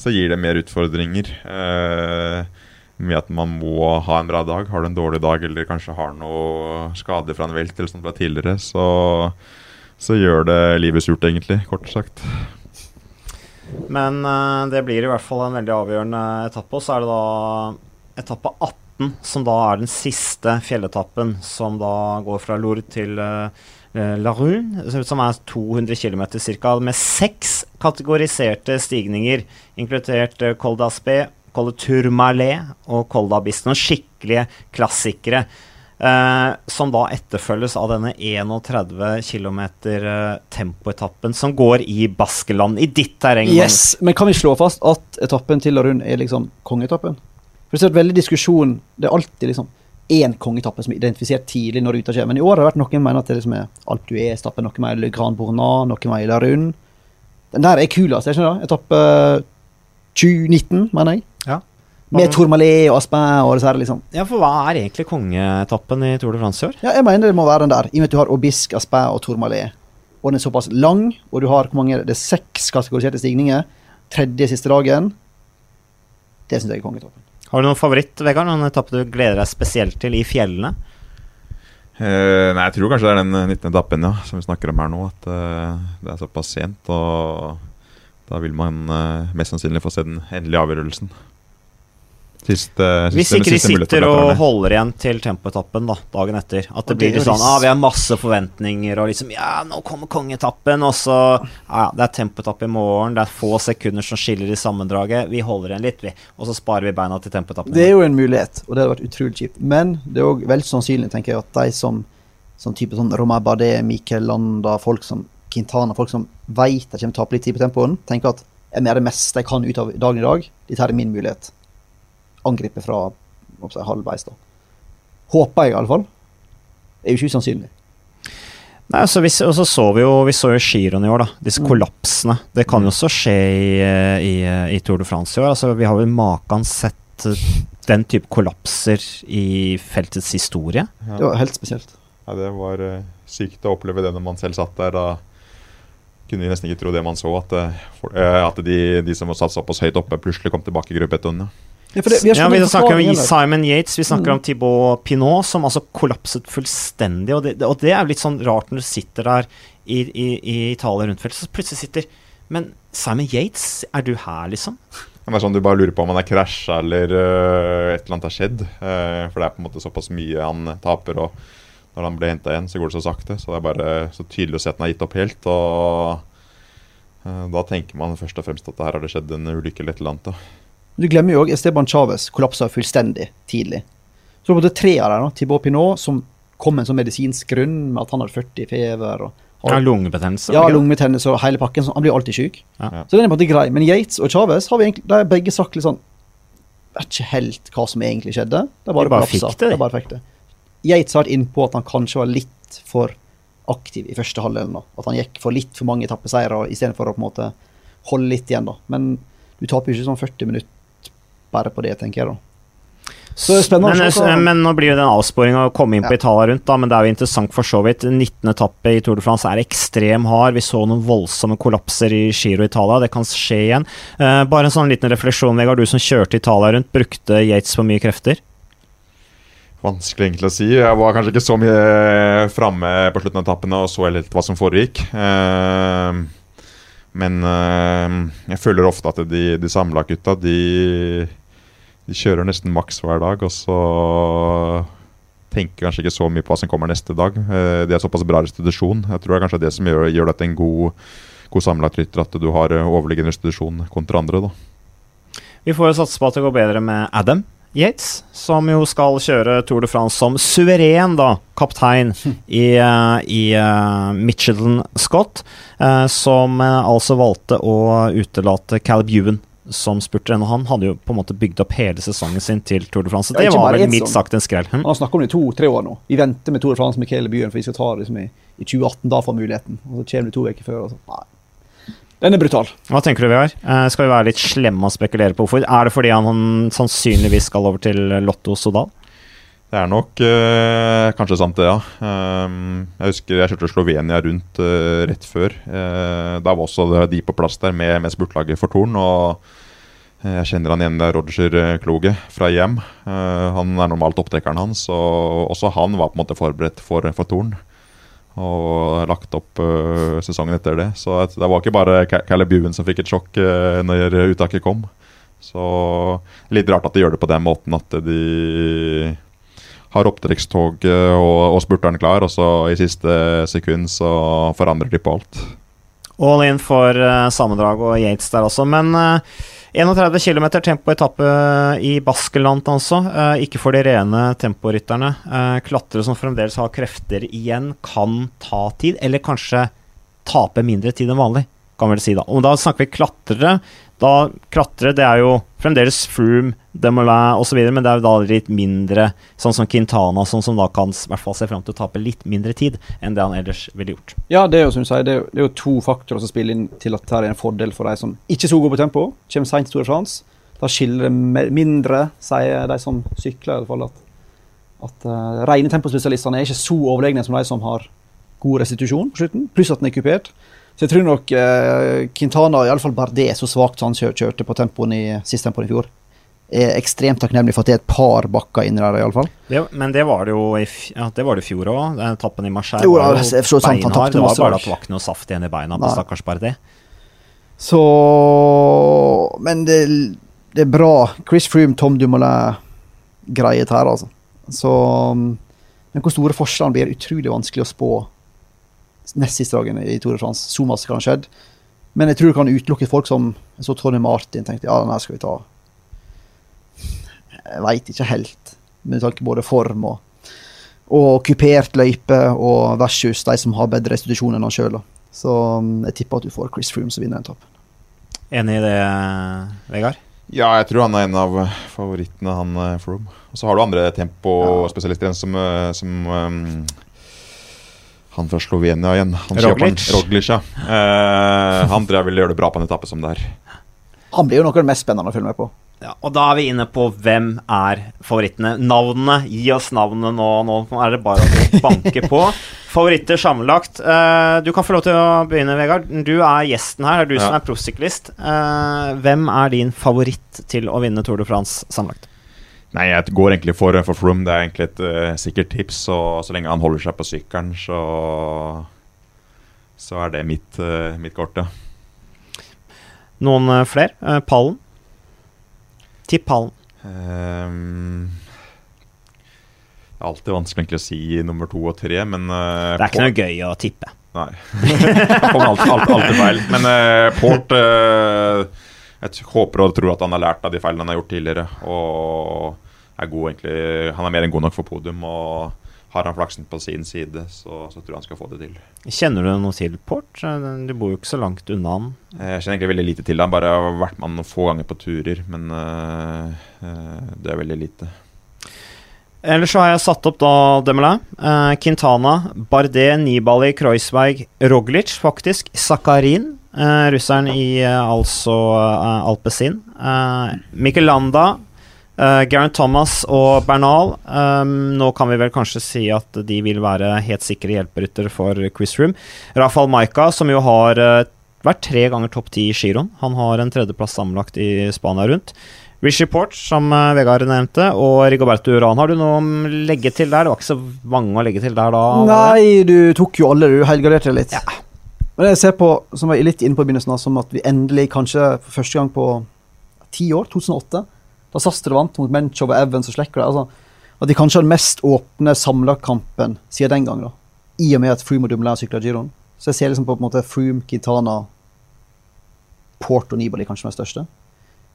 så gir det mer utfordringer. Eh, med at man må ha en bra dag. Har du en dårlig dag eller kanskje har noe skade fra en velt eller sånt fra tidligere, så, så gjør det livet surt, egentlig. Kort sagt. Men uh, det blir i hvert fall en veldig avgjørende etappe. Og så er det da etappe 18, som da er den siste fjelletappen, som da går fra Lourdes til uh, La Rune, som er 200 km ca., med seks kategoriserte stigninger, inkludert Col d'Aspé, Col de Tourmalet og Col d'Abysse. Noen skikkelige klassikere. Eh, som da etterfølges av denne 31 km eh, tempoetappen som går i Baskeland, i ditt terreng. Yes, Men kan vi slå fast at etappen til Larun er liksom kongeetappen? For Det er veldig diskusjon Det er alltid liksom én kongeetappe som er identifisert tidlig når ruta skjer. Men i år har det vært noen mener at det liksom er Alp Duez-etappen, noen mener Le Grand Bournat, noen mener Larun. Den der er kulest, jeg skjønner. Etappe 2019, mener jeg. Med Tourmalet og Aspin og disse her, liksom. Ja, for hva er egentlig kongeetappen i Tour de France i år? Ja, jeg mener det må være den der. I og med at du har Obisk, Aspin og Tourmalet. Og den er såpass lang, og du har hvor mange, det er seks kategoriserte stigninger. Tredje siste dagen. Det syns jeg er kongetoppen. Har du noen favoritt, Vegard? Noen etappe du gleder deg spesielt til i fjellene? Uh, nei, jeg tror kanskje det er den 19. etappen ja, som vi snakker om her nå. At uh, det er såpass sent. Og da vil man uh, mest sannsynlig få se den endelige avgjørelsen. Siste, siste, Hvis ikke de sitter og holder igjen til tempoetappen da, dagen etter. At det det blir litt sånn ah, Vi har masse forventninger, og liksom Ja, nå kommer kongeetappen, og så Ja, det er tempoetappe i morgen, det er få sekunder som skiller i sammendraget. Vi holder igjen litt, vi. Og så sparer vi beina til tempoetappen. Det er jo en mulighet, og det hadde vært utrolig kjipt. Men det er òg veldig sannsynlig tenker jeg, at de som, sånn type sånn Romain Bardet, Michael Landa, folk som Quintana, folk som veit de kommer til å tape litt tid på tempoen, tenker at jeg er det meste jeg kan ut av dagen i dag. Dette er min mulighet. Angripe fra si, halvveis, da. Håper jeg, i alle fall. Det er jo ikke usannsynlig. Nei, så vi, og så så vi jo Vi så jo giroen i år, da. Disse Mm. kollapsene. Det kan jo også skje i, i, i Tour de France i år. Altså, vi har vel maken sett eh, den type kollapser i feltets historie. Det var helt spesielt. Ja, det var eh, sykt å oppleve det når man selv satt der. Da kunne vi nesten ikke tro det man så, at, eh, at de, de som var satt såpass høyt oppe, plutselig kom tilbake i gruppe 1. ja. Ja, det, vi Ja, vi snakker om. Simon Yates, vi snakker Mm. om Thibaut Pinot, som altså kollapset fullstendig. Og det, og det er jo litt sånn rart når du sitter der i, i, i Italia rundt feltet, så plutselig sitter Men Simon Yates, er du her, liksom? Det er sånn Du bare lurer på om han er krasja eller uh, et eller annet har skjedd. Uh, for det er på en måte såpass mye han taper. Og når han ble henta igjen, så går det så sakte. Så det er bare så tydelig å se at han har gitt opp helt. Og uh, da tenker man først og fremst at her har det skjedd en ulykke eller et eller annet. Da. Du glemmer jo òg Esteban Chávez kollapsa fullstendig tidlig. Så det var tre av dem. Thibaut Pinot, som kom med en sånn medisinsk grunn med at han hadde 40 feber. og Ja, har, lungebetennelse? ja, det det? lungebetennelse og hele pakken. Så han blir alltid syk. Ja. Så den er på en måte grei. Men Yates og Chávez har vi egentlig, de har begge sagt litt sånn Vet ikke helt hva som egentlig skjedde. De bare, De bare fikk det, de. Bare fikk det. Yates har vært innpå at han kanskje var litt for aktiv i første halvdelen. At han gikk for litt for mange etappeseiere istedenfor å på en måte holde litt igjen. da. Men du taper jo ikke sånn 40 minutter bare på det, tenker jeg. da. Så spennende Men, å se hva- eh, men nå blir jo den avsporinga å komme inn på Ja. Italia rundt, da, men det er jo interessant for så vidt. 19. etappe i Tour de France er ekstrem hard. Vi så noen voldsomme kollapser i Giro Italia. Det kan skje igjen. Eh, bare en sånn liten refleksjon, Vegard. Du som kjørte Italia rundt, brukte Yates for mye krefter? Vanskelig egentlig å si. Jeg var kanskje ikke så mye framme på slutten av etappene og så helt hva som foregikk. Eh, men eh, jeg føler ofte at de, de samla-gutta, de, de kjører nesten maks hver dag. Og så tenker kanskje ikke så mye på hva som kommer neste dag. Eh, de er såpass bra restitusjon. Jeg tror det er kanskje det som gjør, gjør dette en god, god samla-rytter, at du har eh, overliggende restitusjon kontra andre. da. Vi får jo satse på at det går bedre med Adam Yates, som jo skal kjøre Tour de France som suveren da, kaptein i, eh, i uh, Michelin Scott, uh, som uh, altså valgte å utelate Caleb Ewan som spurter. Og han hadde jo på en måte bygd opp hele sesongen sin til Tour de France. Ja, det var vel mildt sagt en skrell. Hm? Han har snakket om det i to-tre år nå. Vi venter med Tour de France med Caleb Byen, for vi skal ta det liksom i, i 2018. Da får vi muligheten. Og så kommer det to uker før. Og så. Nei. Den er brutal. Hva tenker du, Vegard? Eh, skal vi være litt slemme og spekulere på hvorfor? Er det fordi han sannsynligvis skal over til Lotto Sodal? Det er nok eh, kanskje sant, det, ja. Um, jeg husker jeg kjørte Slovenia rundt eh, rett før. Uh, da var også de på plass der med, med spurtlaget for Torn. Og jeg kjenner han igjen der, Roger eh, Kloge fra hjem. Uh, han er normalt opptrekkeren hans, og også han var på en måte forberedt for, for Torn. Og lagt opp uh, sesongen etter det. Så det var ikke bare Ca- Caleb Ewan som fikk et sjokk uh, når uttaket kom. Så litt rart at de gjør det på den måten at de har opptrekkstoget og, og spurteren klar, og så i siste sekund så forandrer de på alt. All in for uh, sammendrag og Yates der også, men eh, 31 km tempoetappe i Baskeland, altså. Eh, ikke for de rene temporytterne. Uh, klatre som fremdeles har krefter igjen, kan ta tid, eller kanskje tape mindre tid enn vanlig, kan vel si da. Og da snakker vi klatrere. Da klatre det er jo fremdeles Froome, Demoulin osv., men det er jo da litt mindre, sånn som Quintana, sånn som da kan i hvert fall se fram til å tape litt mindre tid enn det han ellers ville gjort. Ja, det er jo som du sier, det er, det er jo to faktorer som spiller inn til at det er en fordel for de som ikke så gode på tempo. Kommer seint til Store Frans. Da skiller det mindre, sier de som sykler, i hvert fall. At, at uh, rene tempospesialistene er ikke så overlegne som de som har god restitusjon på slutten, pluss at den er kupert. Så jeg tror nok uh, Quintana, iallfall Bardet, så svakt som han kjør, kjørte på tempoen i sist tempoen i fjor, er ekstremt takknemlig for at det er et par bakker inni der, iallfall. Det, men det var det jo i, ja, det var det fjor òg. Etappen i Marseille Jo, var jo det for så vidt sant, han beinhard. Det var bare at det var ikke noe saft igjen i beina på stakkars Bardet. Så Men det, det er bra. Chris Froome, Tom Dumoulin-greiet her, altså. Så Men hvor store forskjellene blir utrolig vanskelig å spå nest siste dagen i Tour de France. Så masse kan ha skjedd. Men jeg tror det kan utelukke folk som så Tony Martin tenkte ja, den her skal vi ta. Jeg veit ikke helt, med tanke på både form og, og kupert løype og versus de som har bedre restitusjon enn han sjøl. Så um, jeg tipper at du får Chris Froome som vinner en topp. Enig i det, Vegard? Ja, jeg tror han er en av favorittene, han eh, Froome. Og så har du andre tempospesialister ja. som, eh, som eh, Han fra Slovenia igjen. Han Roglic. Roglic, ja. Eh, han tror jeg vil gjøre det bra på en etappe som det her. Han blir jo noe av det mest spennende å følge med på. Ja, og da er vi inne på hvem er favorittene. Navnene. Gi oss navnene nå. Nå er det bare å banke på. Favoritter sammenlagt. Eh, du kan få lov til å begynne, Vegard. Du er gjesten her. Det er du Ja. som er proffsyklist. Eh, hvem er din favoritt til å vinne Tour de France sammenlagt? Nei, jeg går egentlig for, for Froome. Det er egentlig et uh, sikkert tips. Og så lenge han holder seg på sykkelen, så Så er det mitt, uh, mitt kort, ja. Noen uh, flere? Uh, pallen? Tipp pallen. Um, det er alltid vanskelig egentlig å si nummer to og tre, men Det er ikke noe gøy å tippe. Nei. det kommer alltid, alltid, alltid feil. Men Port Jeg håper og tror at han har lært av de feilene han har gjort tidligere. Og er god egentlig Han er mer enn god nok for podium. Og har han flaksen på sin side, så, så tror jeg han skal få det til. Kjenner du noe til Port? Du bor jo ikke så langt unna han. Jeg kjenner egentlig veldig lite til han. Bare har vært med han noen få ganger på turer. Men eh, det er veldig lite. Ellers så har jeg satt opp da Demelin, eh, Quintana, Bardet, Nibali, Kreuzberg, Roglic, faktisk, Zakarin, eh, russeren i eh, altså eh, Alpezin, eh, Landa, eh, Geraint Thomas og Bernal. Um, nå kan vi vel kanskje si at de vil være helt sikre hjelperytter for Quizroom. Rafael Maika, som jo har uh, vært tre ganger topp ti i giroen. Han har en tredjeplass sammenlagt i Spania rundt. Rishi Port, som uh, Vegard nevnte, og Rigoberto Uran. Har du noe å legge til der? Det var ikke så mange å legge til der da? Nei, du tok jo alle, du helgarderte litt. Men jeg ser på, som jeg var litt inne på i begynnelsen, som at vi endelig, kanskje for første gang på ti år, 2008, da Sastre vant mot Menchov og Evans og Slekker, altså, at de kanskje har den mest åpne samlakampen siden den gang, da. I og med at Froome og Dumoulin sykler giroen. Så jeg ser liksom på, en måte Froome, Quintana, Port og Nibali kanskje som er største.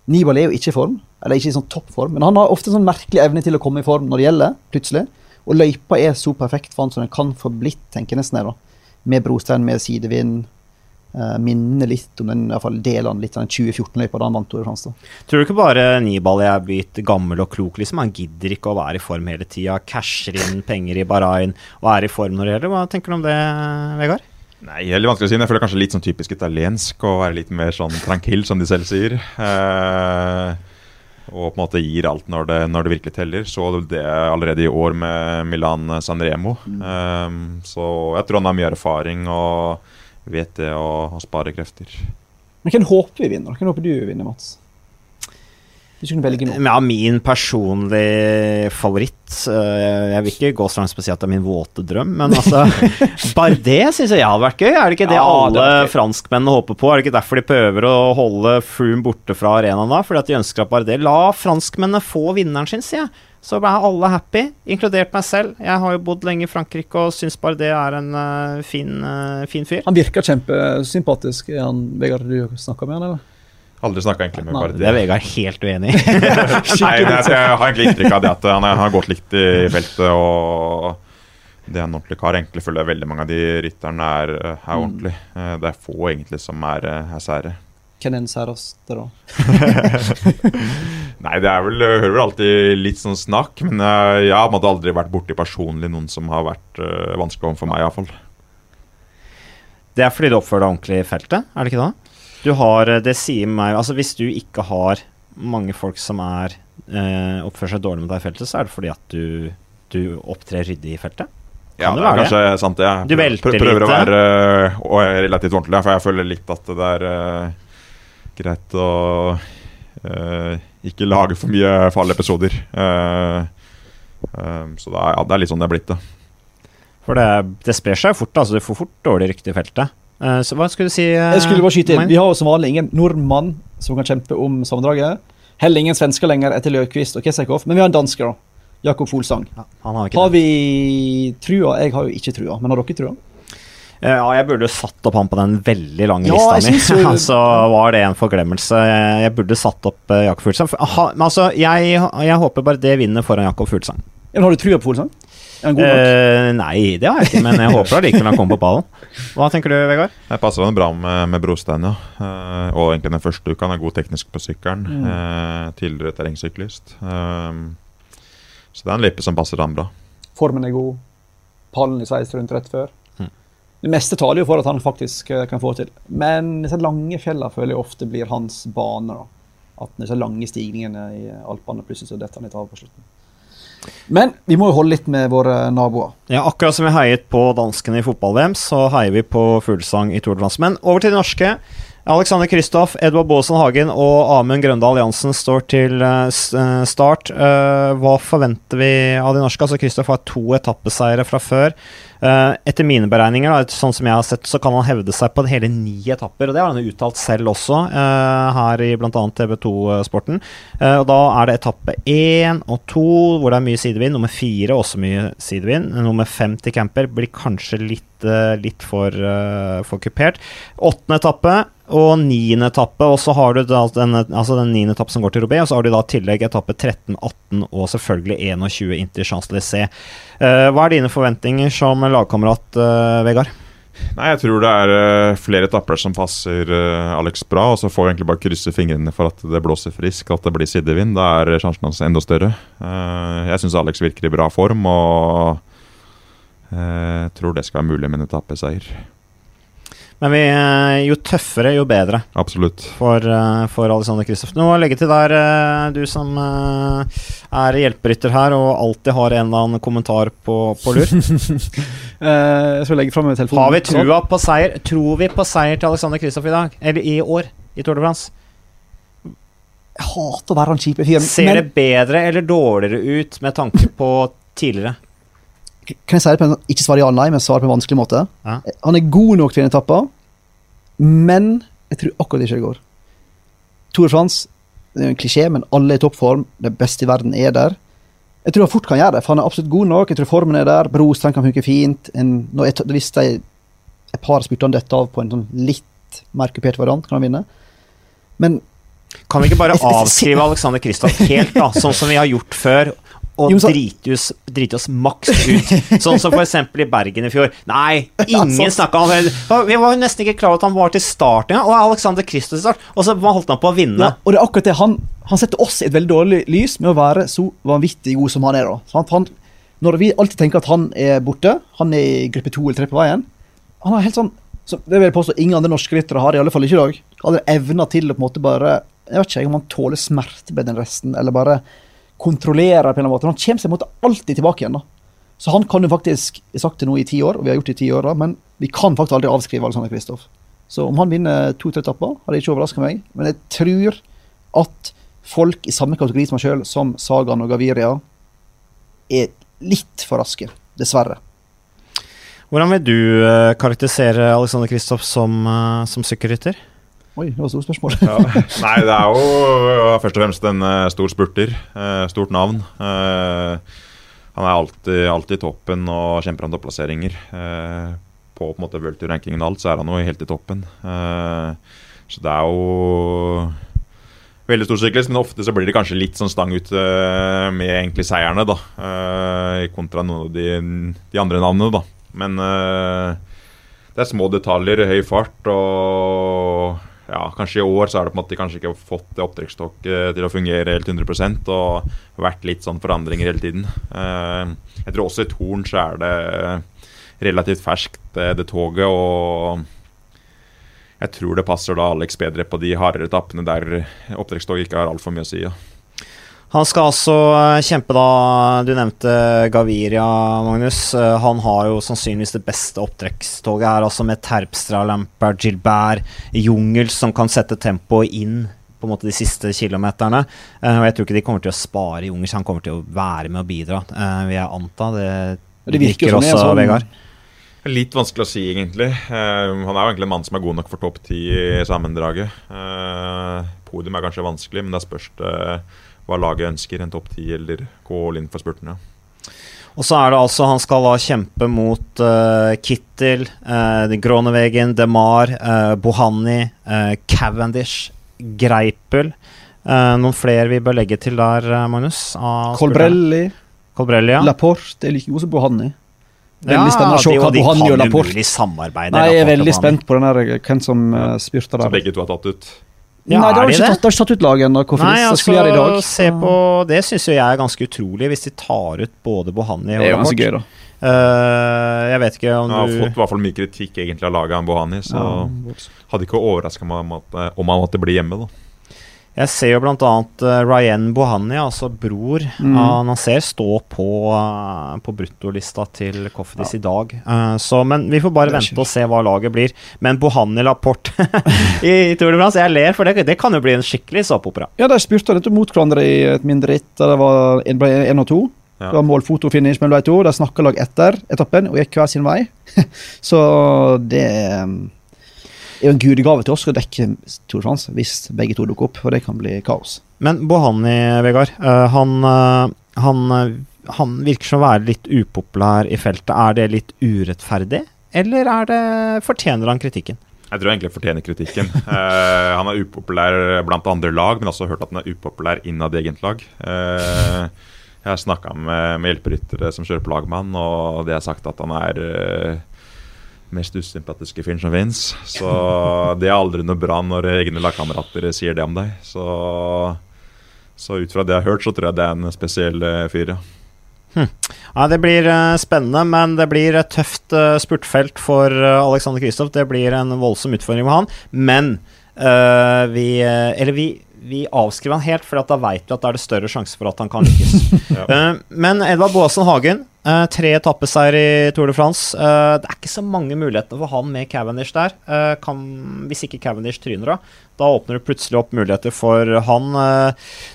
Nibali er jo ikke i form, eller ikke i sånn toppform, men han har ofte sånn merkelig evne til å komme i form når det gjelder, plutselig. Og løypa er så perfekt for han som den kan få blitt, tenker jeg nesten jeg, da. Med brostein, med sidevind. Uh, minner litt om den i hvert fall delene litt av den 2014-løypa da han vant Tour de France. Tror du ikke bare Nibali er blitt gammel og klok, liksom? Han gidder ikke å være i form hele tida. Casher inn penger i Bahrain og er i form når det gjelder. Hva tenker du om det, Vegard? Nei, veldig vanskelig å si. men Jeg føler kanskje litt sånn typisk italiensk å være litt mer sånn tranquill, som de selv sier. Eh, og på en måte gir alt når det, når det virkelig teller. Så det allerede i år med Milan Sanremo. Mm. Eh, så jeg tror han har mye erfaring og vet det å, å spare krefter. Men hvem håper vi vinner? Hvem håper du vinner, Mats? Hvis du kunne velge noen. Ja, min personlige favoritt eh, Jeg vil ikke gå så langt som å si at det er min våte drøm, men altså Bardet syns jeg hadde vært gøy. Er det ikke det Ja, alle det franskmennene håper på? Er det ikke derfor de prøver å holde Froome borte fra arenaen da? Fordi at de ønsker at Bardet La franskmennene få vinneren sin, sier jeg. Så ble alle happy, inkludert meg selv. Jeg har jo bodd lenge i Frankrike og syns Bardet er en uh, fin, uh, fin fyr. Han virker kjempesympatisk. Er han Vegard du snakka med han, eller? Aldri snakka egentlig med Bardi. Det er Vegard helt uenig i. Nei, jeg, har egentlig inntrykk av det at han, har gått likt i feltet. Og det er en ordentlig kar. Egentlig føler jeg veldig mange av de rytterne er, er ordentlig. Eh, Det er få egentlig som er, eh, er sære. Er den da? Nei, det er vel, jeg hører vel alltid litt sånn snakk, men eh, jeg har aldri vært borti personlig noen som har vært uh, vanskelig overfor meg, iallfall. Det er fordi du oppfører deg ordentlig i feltet, er det ikke det? Du har, eh, det sier meg Altså Hvis du ikke har mange folk som er eh, oppfører seg dårlig med deg i feltet, så er det fordi at du, du opptrer ryddig i feltet. Ja, det det er det? kanskje sant, det. Jeg Du velter prøver, prøver å være uh, relativt ordentlig, for jeg føler litt at det er eh, greit å uh, ikke lage for mye fallepisoder. Uh, så det er, ja, det er litt sånn det er blitt, det. For det, det sprer seg fort. altså Du får fort dårlig rykte i feltet. så hva skulle du si? Jeg skulle bare skyte inn. Vi har jo som vanlig ingen nordmann som kan kjempe om sammendraget. Heller ingen svensker lenger etter Løkvist og Kessekov, men vi har en danske, da. Jakob Folsang. Ja, har, har vi trua? Jeg har jo ikke trua, men har dere trua? Ja, jeg burde satt opp han på den veldig lange ja, lista mi. så var det en forglemmelse. Jeg burde satt opp uh, Jakob Fuglesang. Men altså, jeg, jeg, håper bare det vinner foran Jakob Fuglesang. Ja, har du trua på Fuglsang? Uh, nei, det har jeg ikke, men jeg håper allikevel han kommer på ballen. Hva tenker du, Vegard? Jeg passer han bra med, med Brostein, ja. Uh, og egentlig den første uka. Han er god teknisk på sykkelen. Mm. Uh, tidligere terrengsyklist. så det er en lippe som passer han bra. Formen er god. Pallen i sveis rundt rett før. Det meste taler jo for at han faktisk eh, kan få til. Men disse lange fjellene føler jeg ofte blir hans bane. da. At disse lange stigningene i Alpene plutselig så detter han litt av på slutten. Men vi må jo holde litt med våre naboer. Ja, Akkurat som vi heiet på danskene i fotball-VM, så heier vi på fuglesang i Tour over til de norske. Alexander Kristoff, Edvard Baasen Hagen og Amund Grøndal Jansen står til eh, eh, start. Hva forventer vi av de norske? Altså Kristoff har to etappeseiere fra før. Etter mine beregninger, sånn som jeg har sett, så kan han hevde seg på hele ni etapper. og Det har han uttalt selv også, her i bl.a. TV2-sporten. Uh, eh, og Da er det etappe én og to hvor det er mye sidevind. Nummer fire også mye sidevind. Nummer fem til camper blir kanskje litt, litt for, for kupert. Åttende etappe og niende etappe, og så har du da den, altså den niende etappen som går til Robé, og så har du da tillegg etappe 13, 18 og selvfølgelig 21 inn til Champs-Élysées. Uh, hva er dine forventninger som lagkamerat, uh, Vegard? Nei, Jeg tror det er uh, flere etapper som passer Alex bra, og så får vi egentlig bare krysse fingrene for at det blåser frisk, at det blir sidevind. Da er sjansen hans enda større. jeg syns Alex virker i bra form, og jeg tror det skal være mulig med en etappeseier. Men vi, eh, jo tøffere, jo bedre. Absolutt. For, eh, for Alexander Kristoff. Noe å legge til der, eh, du som er hjelperytter her og alltid har en eller annen kommentar på, på lur? jeg skal legge fram telefonen. Har vi trua på seier? Tror vi på seier til Alexander Kristoff i dag? Eller i år, i Tour de France? Jeg hater å være han kjipe fyren. Ser det bedre eller dårligere ut med tanke på tidligere? Kan jeg si det på en sånn, ikke svare ja eller nei, men svare på en vanskelig måte? Ja. Han er god nok til en etappe, men jeg tror akkurat ikke det går. Tour de France det er jo en klisjé, men alle er i toppform. Det beste i verden er der. Jeg tror han fort kan gjøre det, for han er absolutt god nok. Jeg tror formen er der. Brostrand kan funke fint. En, jeg, hvis de et par spurte dette av på en sånn litt mer kupert variant, kan han vinne. Men Kan vi ikke bare avskrive Alexander Kristoff helt, da, sånn som vi har gjort før? Og drite oss, drite oss maks ut. Sånn som f.eks. i Bergen i fjor. Nei, ingen snakka om det. Vi var nesten ikke klar over at han var til start engang. Og Alexander Christos i start. Og så holdt han på å vinne. Ja, og det er akkurat det. Han, han, setter oss i et veldig dårlig lys med å være så vanvittig god som han er. da. Han, når vi alltid tenker at han er borte, han er i gruppe to eller tre på veien Han er helt sånn så Det vil jeg påstå ingen andre norske ryttere har, i alle fall ikke i dag. Har evna til å på en måte bare Jeg vet ikke om han tåler smerte bedre enn resten, eller bare kontrollerer på en eller annen måte. Han kommer seg måte alltid tilbake igjen. da. Så han kan jo faktisk Jeg har sagt det nå i ti år, og vi har gjort det i ti år, da, men vi kan faktisk aldri avskrive Alexander Kristoff. Så om han vinner to-tre etapper, har det ikke overraska meg. Men jeg tror at folk i samme kategori som meg sjøl, som Sagan og Gaviria, er litt for raske. Dessverre. Hvordan vil du uh, karakterisere Alexander Kristoff som, uh, som sykkelrytter? Oi, det var stort spørsmål. ja. Nei, det er jo først og fremst en uh, stor spurter. Uh, stort navn. Uh, han er alltid, alltid i toppen og kjemper om topplasseringer. på på en måte World Tour-rankingen og alt, så er han jo helt i toppen. så det er jo veldig stor syklist, men ofte så blir det kanskje litt sånn stang ut med egentlig seierne, da. kontra noen av de, de andre navnene, da. Men det er små detaljer, høy fart og ja, kanskje i år så er det på en måte kanskje ikke fått det opptrekkstokket til å fungere helt 100% og vært litt sånn forandringer hele tiden. Eh, jeg tror også i Torn så er det relativt ferskt, det toget. og jeg tror det passer da Alex bedre på de hardere etappene der opptrekkstoget ikke har altfor mye å si. Ja. Han skal altså kjempe, da Du nevnte Gaviria, Magnus. Eh, han har jo sannsynligvis det beste opptrekkstoget her, altså med Terpstra, Lampard, Gilbert, Jungels, som kan sette tempoet inn på en måte de siste kilometerne. Eh, og jeg tror ikke de kommer til å spare Jungels, han kommer til å være med og bidra, vil jeg anta. Det, Det virker er også, sånn- Vegard. Litt vanskelig å si, egentlig. Uh, han er jo egentlig en mann som er god nok for topp ti i sammendraget. Uh, podium er kanskje vanskelig, men det spørs det hva laget ønsker. En topp ti eller gå all in for spurtene. Og så er det altså Han skal da kjempe mot uh, Kittel, uh, Gronewegen, DeMar, uh, Bohanni, uh, Cavendish, Greipel. Eh, noen flere vi bør legge til der, eh, Magnus? Colbrelli, Colbrelli, ja. Laporte er like god som ja, Veldig spennende å se de, hva og de Bohanni og kan Laporte umulig samarbeide. Nei, jeg er veldig spent på den her, hvem som uh, der. spurter Så begge to har tatt ut. Ja, Nei, det har de ikke det? tatt, det har ikke tatt ut laget ennå. Nei, de altså, skulle det i se på Det syns jo jeg er ganske utrolig, hvis de tar ut både Bohani og er Uh. Eh, jeg vet ikke om har du fått i hvert fall mye kritikk egentlig av laget enn Bohani, så Ja. hadde ikke overraska meg om, at, eh, om han måtte bli hjemme. da. Jeg ser jo annet uh, Ryan Bohani, altså bror Mm. av Nasser, stå på, uh, på bruttolista til Cofidis i dag. Eh, så, men vi får bare vente og se hva laget blir. Men Bohani Laporte i, i Tour de France, jeg ler, for det, det kan jo bli en skikkelig såpeopera. Ja, de spurte litt mot hverandre i et mindre ritt. der Det var en, én og to. Ja. Det var mål, foto, finish mellom de to. De snakka lag etter etappen og gikk hver sin vei. Så det um, er jo en gudegave til oss å dekke Tour de France hvis begge to dukker opp, for det kan bli kaos. Men Bohanni, Vegard, eh, han, eh, han, eh, han virker som å være litt upopulær i feltet. Er det litt urettferdig, eller er det, fortjener han kritikken? Jeg tror jeg egentlig fortjener kritikken. Uh, han er upopulær blant andre lag, men også hørt at han er upopulær innad i eget lag. Uh, jeg har snakka med, med hjelperyttere som kjører på lag med han, og de har sagt at han er eh, mest usympatiske fyren som fins. Så det er aldri noe bra når egne lagkamerater sier det om deg. Så, så ut fra det jeg har hørt, så tror jeg det er en spesiell eh, fyr, ja. Ja, Det blir eh, spennende, men det blir et tøft eh, spurtfelt for Alexander Kristoff. Det blir en voldsom utfordring med han. Men eh, vi Eller vi, vi avskriver han helt, for da veit vi at da er det større sjanse for at han kan lykkes. Ja. Eh, men Edvard Boasen Hagen, eh, tre etappeseier i Tour de France. Eh, det er ikke så mange muligheter for han med Cavendish der. Eh, kan, hvis ikke Cavendish tryner da. da åpner det plutselig opp muligheter for han.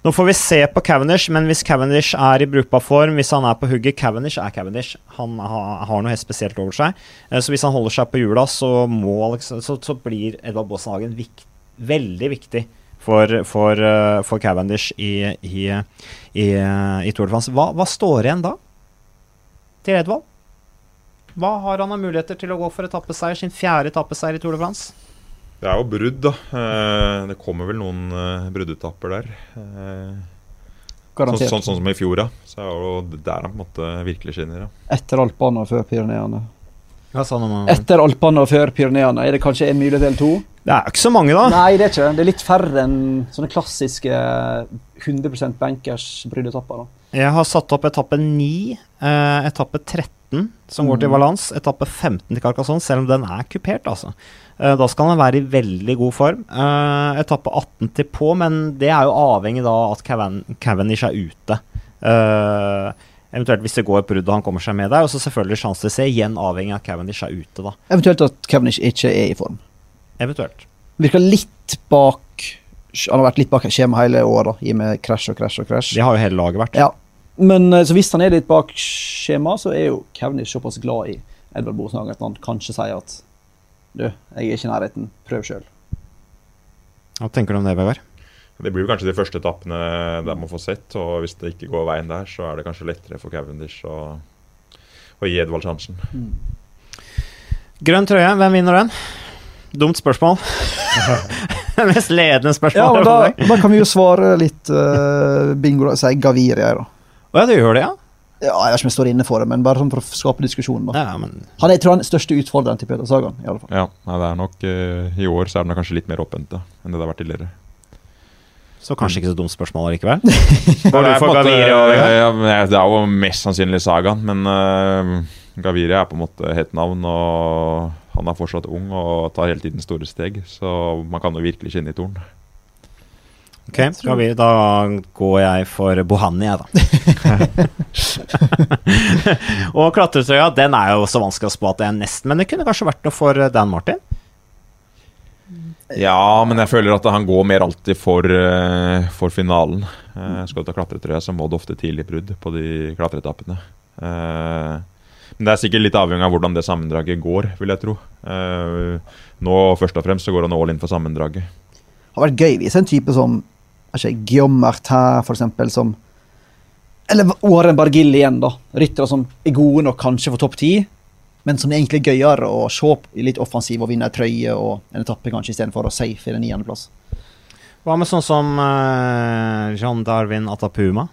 Nå får vi se på Cavendish, men hvis Cavendish er i brukbar form, hvis han er på hugget Cavendish er Cavendish. Han har, har noe helt spesielt over seg. Så hvis han holder seg på hjula, så, må så, så blir Edvard Boasen Hagen viktig veldig viktig for, for, eh, for Cavendish i, i, i, i Tour de France. Hva, hva står igjen da? Til Edvald? Hva har han av muligheter til å gå for etappeseier? Sin fjerde etappeseier i Tour de France? Det er jo brudd, da. Eh, det kommer vel noen uh, bruddetapper der. Eh, sånn, Garantert. sånn, sånn som i fjor, ja. Så er jo der han på en måte virkelig skinner. Ja. Etter Alpene og før Pyreneene. Etter Alpene og før Pyreneene er det kanskje en mulighet eller to? Det er ikke så mange, da. Nei, det er ikke det. Det er litt færre enn sånne klassiske 100% bankers bryddetapper. Jeg har satt opp etappe 9, eh, etappe 13, som går til Mm. Valence, etappe 15 til Carcassonne, selv om den er kupert, altså. Eh, da skal han være i veldig god form. Eh, etappe 18 til på, men det er jo avhengig da at Caven Cavendish er ute. Eh, eventuelt hvis det går et brudd og han kommer seg med der. Og så selvfølgelig sjanse til å se, igjen avhengig av at Cavendish er ute, da. Eventuelt at Cavendish ikke er i form. Eventuelt. Virker litt bak Han har vært litt bak skjemaet hele året, i og med krasj og krasj og krasj. Det har jo hele laget vært. Ja. Men eh, så hvis han er litt bak skjema, så er jo Cavendish såpass glad i Edvard Bosenhagen at han kanskje sier at du, jeg er ikke i nærheten, prøv sjøl. Hva tenker du om det, Vegard? Det blir kanskje de første etappene de må få sett, og hvis det ikke går veien der, så er det kanskje lettere for Cavendish å, å gi Edvald sjansen. Grønn trøye, hvem vinner den? Dumt spørsmål. Det mest ledende Ja, spørsmålet. da, da kan vi jo svare litt uh, bingo. da, Si gavir jeg, da. Å ja, du gjør det, ja? Ja, jeg vet ikke om jeg står inne for det, men bare sånn for å skape diskusjon. da. ja men Han er, jeg tror han er største utfordreren til Peter Sagan. i alle fall. Ja, nei, det er nok uh, I år så er det kanskje litt mer åpent da, enn det det har vært tidligere. Så kanskje ikke så dumt spørsmål likevel? Det, er på måte- Gaviria og ja, det er jo mest sannsynlig Sagan, men uh, Gaviria er på en måte het navn, og han er fortsatt ung og tar hele tiden store steg, så man kan jo virkelig skinne i torn. Ok, skal vi, da går jeg for Bohani, jeg, da. og klatretrøya, den er jo så vanskelig å spå at det er nesten Men det kunne kanskje vært noe for Dan Martin? Ja, men jeg føler at han går mer alltid for, eh, for finalen. Uh, skal du ta klatretrøya, så må det ofte tidlig brudd på de klatreetappene. Uh, men det er sikkert litt avhengig av hvordan det sammendraget går, vil jeg tro. Uh, nå først og fremst så går han all in for sammendraget. Det har vært gøy hvis en type som ikke, Guillaume Martin, for eksempel, som Eller Åren Bargill igjen, da. Ryttere som er gode nok kanskje for topp ti, men som er egentlig gøyere å se litt offensiv og vinne en trøye og en etappe kanskje istedenfor å safe i den niendeplass. Hva med sånn som uh, Jean Darwin Atapuma?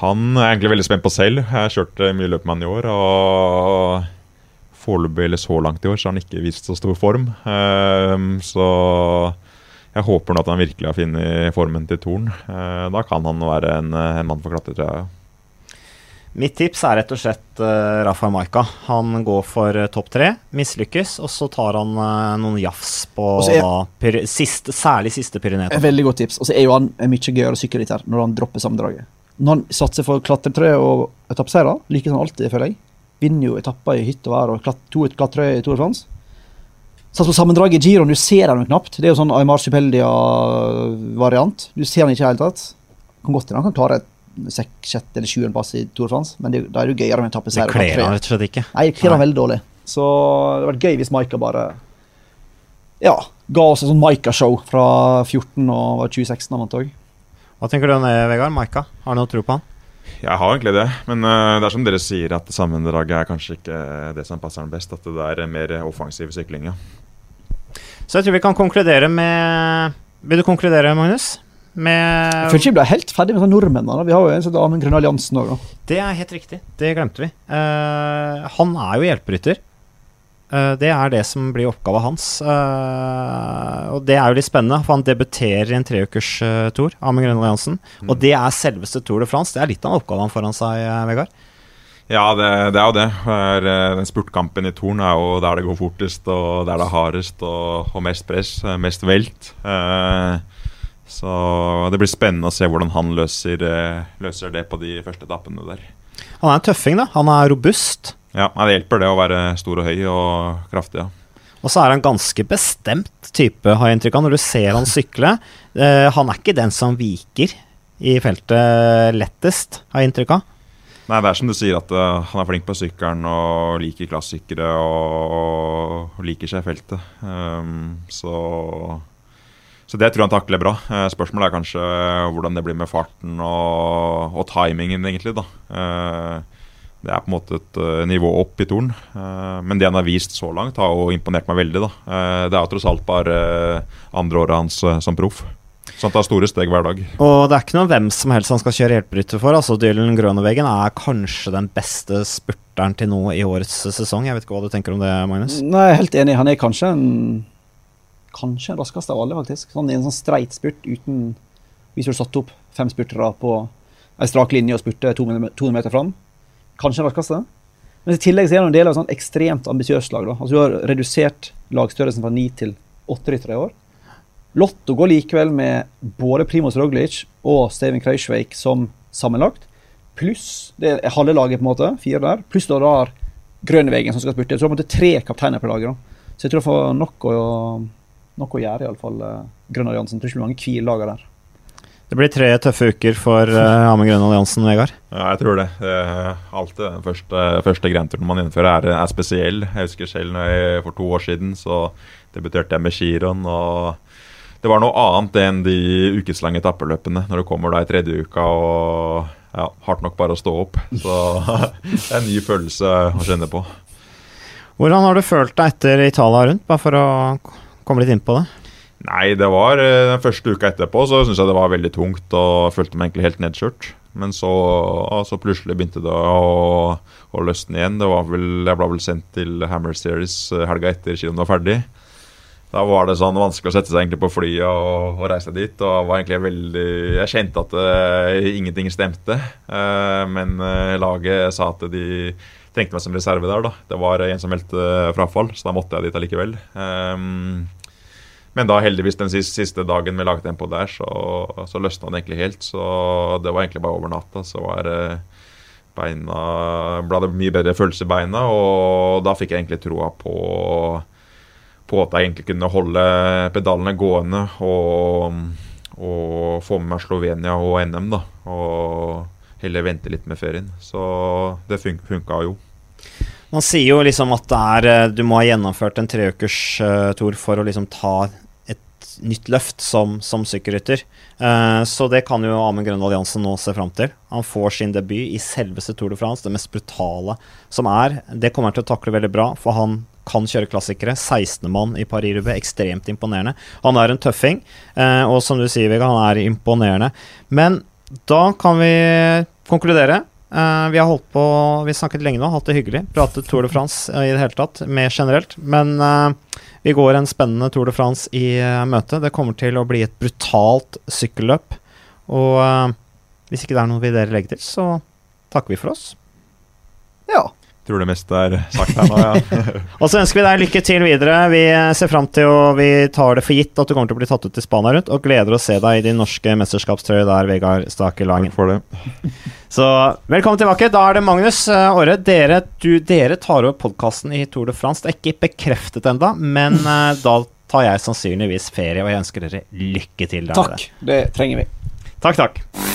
Han er egentlig veldig spent på selv. Jeg har kjørt mye løp med han i år. og Foreløpig eller så langt i år så har han ikke vist så stor form. Um, så jeg håper nå at han virkelig har funnet formen til Torn. Uh, da kan han være en, en mann for klatretrøya. Ja. Mitt tips er rett og slett uh, Rafa Maika. Han går for uh, topp tre, mislykkes, og så tar han uh, noen jafs på er, siste, særlig siste Pyreneta. Veldig godt tips. Og så er jo han mye gøyere sykker litt her når han dropper sammendraget. Når han satser for klatretrøye og etappeseiere, like som alltid, føler jeg. Vinner jo etapper i hytt og vær og to klatretrøye i Tour de France. Sats på sammendraget i Giroen, du ser han knapt. Det er jo sånn Aymar Supeldia-variant. Du ser han ikke i det hele tatt. Kan godt hende han kan klare et sjette eller sjuende plass i Tour de France, men det, da er det jo gøyere med etappeseier. Det kler han rett og slett ikke. Nei, det kler han veldig dårlig. Så det hadde vært gøy hvis Maika bare ja, ga oss et sånn Maika-show fra 14 og 2016. Han Hva tenker du om det, Vegard? Maika? Har du noe tro på han? Jeg har egentlig det, men uh, det er som dere sier, at sammendraget er kanskje ikke det som passer ham best. At det er mer offensiv sykling, ja. Så jeg tror vi kan konkludere med Vil du konkludere, Magnus? Med Jeg føler ikke vi ble helt ferdig med nordmennene. Vi har jo en sånn Amund Grønn Alliansen òg. Det er helt riktig. Det glemte vi. Uh, han er jo hjelperytter. Uh, det er det som blir oppgava hans. Uh, og det er jo litt spennende, for han debuterer i en treukerstour, uh, Amund Grønland Jansen. Mm. Og det er selveste Tour de France. Det er litt av han foran seg, Vegard. Ja, det, det, er jo det. Den spurtkampen i Torn er jo der det går fortest, og der det er hardest og, og mest press, mest velt. Så det blir spennende å se hvordan han løser, eh, løser det på de første etappene der. Han er en tøffing, da. Han er robust. Ja, det hjelper det å være stor og høy og kraftig. ja. Og så er han ganske bestemt type, har jeg inntrykk av, når du ser han sykle. Uh, han er ikke den som viker i feltet lettest, har jeg inntrykk av. Nei, det er som du sier, at uh, han er flink på sykkelen og liker klassikere og, og liker seg i feltet. Um, så så det tror jeg han takler bra. Uh, spørsmålet er kanskje hvordan det blir med farten og, og timingen, egentlig. da. Eh, det er på en måte et uh, nivå opp i Torn. Uh, men det han har vist så langt, har jo imponert meg veldig. da. Uh, det er jo tross alt bare andre året hans som proff. Så han tar store steg hver dag. Og det er ikke noe hvem som helst han skal kjøre hjelperytter for. altså Dylan Grøneveggen er kanskje den beste spurteren til nå i årets sesong. Jeg vet ikke hva du tenker om det, Magnus? Nei, jeg er helt enig. Han er kanskje en kanskje den raskeste av alle, faktisk. Sånn I en sånn streit spurt uten Hvis du satt opp fem spurtere på ei strak linje og spurte 200 meter fram, kanskje raskeste. Men i tillegg så er det en del av et sånt ekstremt ambisiøst lag. da. Altså Du har redusert lagstørrelsen fra ni til åtte ryttere i år. Lotto går likevel med både Primoz Roglic og Steven Kreisveik som sammenlagt. Pluss det er halve laget, på en måte, fire der. Pluss da har Grønnevegen som skal spurte. Så det er tre kapteiner på laget. da. Så jeg tror jeg får nok å nok å gjøre, iallfall. Eh, Grønn alliansen. Tror ikke det blir mange hviledager der. Det blir tre tøffe uker for uh, Amund Grønn alliansen, Vegard? Ja, jeg tror det. Uh, alltid den første, første grenturen man innfører, er, er, spesiell. Jeg husker selv når jeg, for to år siden så debuterte jeg med Chiron og det var noe annet enn de ukeslange etappeløpene når du kommer da i tredje uka og ja, hardt nok bare å stå opp. Så det er en ny følelse å kjenne på. Hvordan har du følt deg etter Italia rundt, bare for å Komme litt inn på det? Nei, det var eh, den første uka etterpå så syntes jeg det var veldig tungt og følte meg egentlig helt nedkjørt. Men så, så plutselig begynte det å, å, løsne igjen. Vel, jeg ble vel sendt til Hammer Series eh, helga etter kinoen var ferdig. Da var det sånn vanskelig å sette seg egentlig på flyet og, og reise dit. og var egentlig veldig, Jeg kjente at det, ingenting stemte. Men laget sa at de trengte meg som reserve der. da. Det var en som meldte frafall, så da måtte jeg dit allikevel. Um, men da heldigvis den siste, siste dagen den på der, så, så løsna det egentlig helt. Så det var egentlig bare over natta. Så var beina ble det mye bedre følelse i beina, og da fikk jeg egentlig troa på på at jeg egentlig kunne holde pedalene gående og, og få med meg Slovenia og NM, da. Og heller vente litt med ferien. Så det fun funka jo. Man sier jo liksom at er eh, Du må ha gjennomført en treukers uh, for å liksom ta nytt løft som, som sykkelrytter. Uh, så det kan jo Amund Grønvold Jansen nå se fram til. Han får sin debut i selveste Tour de France, det mest brutale som er. Det kommer han til å takle veldig bra, for han kan kjøre klassikere. 16. mann i Paris-Roubais, ekstremt imponerende. Han er en tøffing, uh, og som du sier, Vega, han er imponerende. Men da kan vi konkludere. Uh, vi har holdt på Vi snakket lenge nå, hatt det hyggelig. Pratet Tour de France eh, i det hele tatt, mer generelt. Men vi går en spennende Tour de France i møte. Det kommer til å bli et brutalt sykkelløp. Og hvis ikke det er noe vi dere legger til, så takker vi for oss. Ja. Tror det meste er sagt her nå, ja. og så ønsker vi deg lykke til videre. Vi ser fram til, og vi tar det for gitt at du kommer til å bli tatt ut til Spania rundt, og gleder oss å se deg i din norske mesterskapstrøye der, Vegard Stake Langen. Takk for det. Så velkommen tilbake. Da er det Magnus Åre. Eh, dere, dere, tar over podkasten i Tour de France. Det er ikke bekreftet enda, men uh, da tar jeg sannsynligvis ferie, og jeg ønsker dere lykke til der Takk. Det trenger vi. Takk, takk.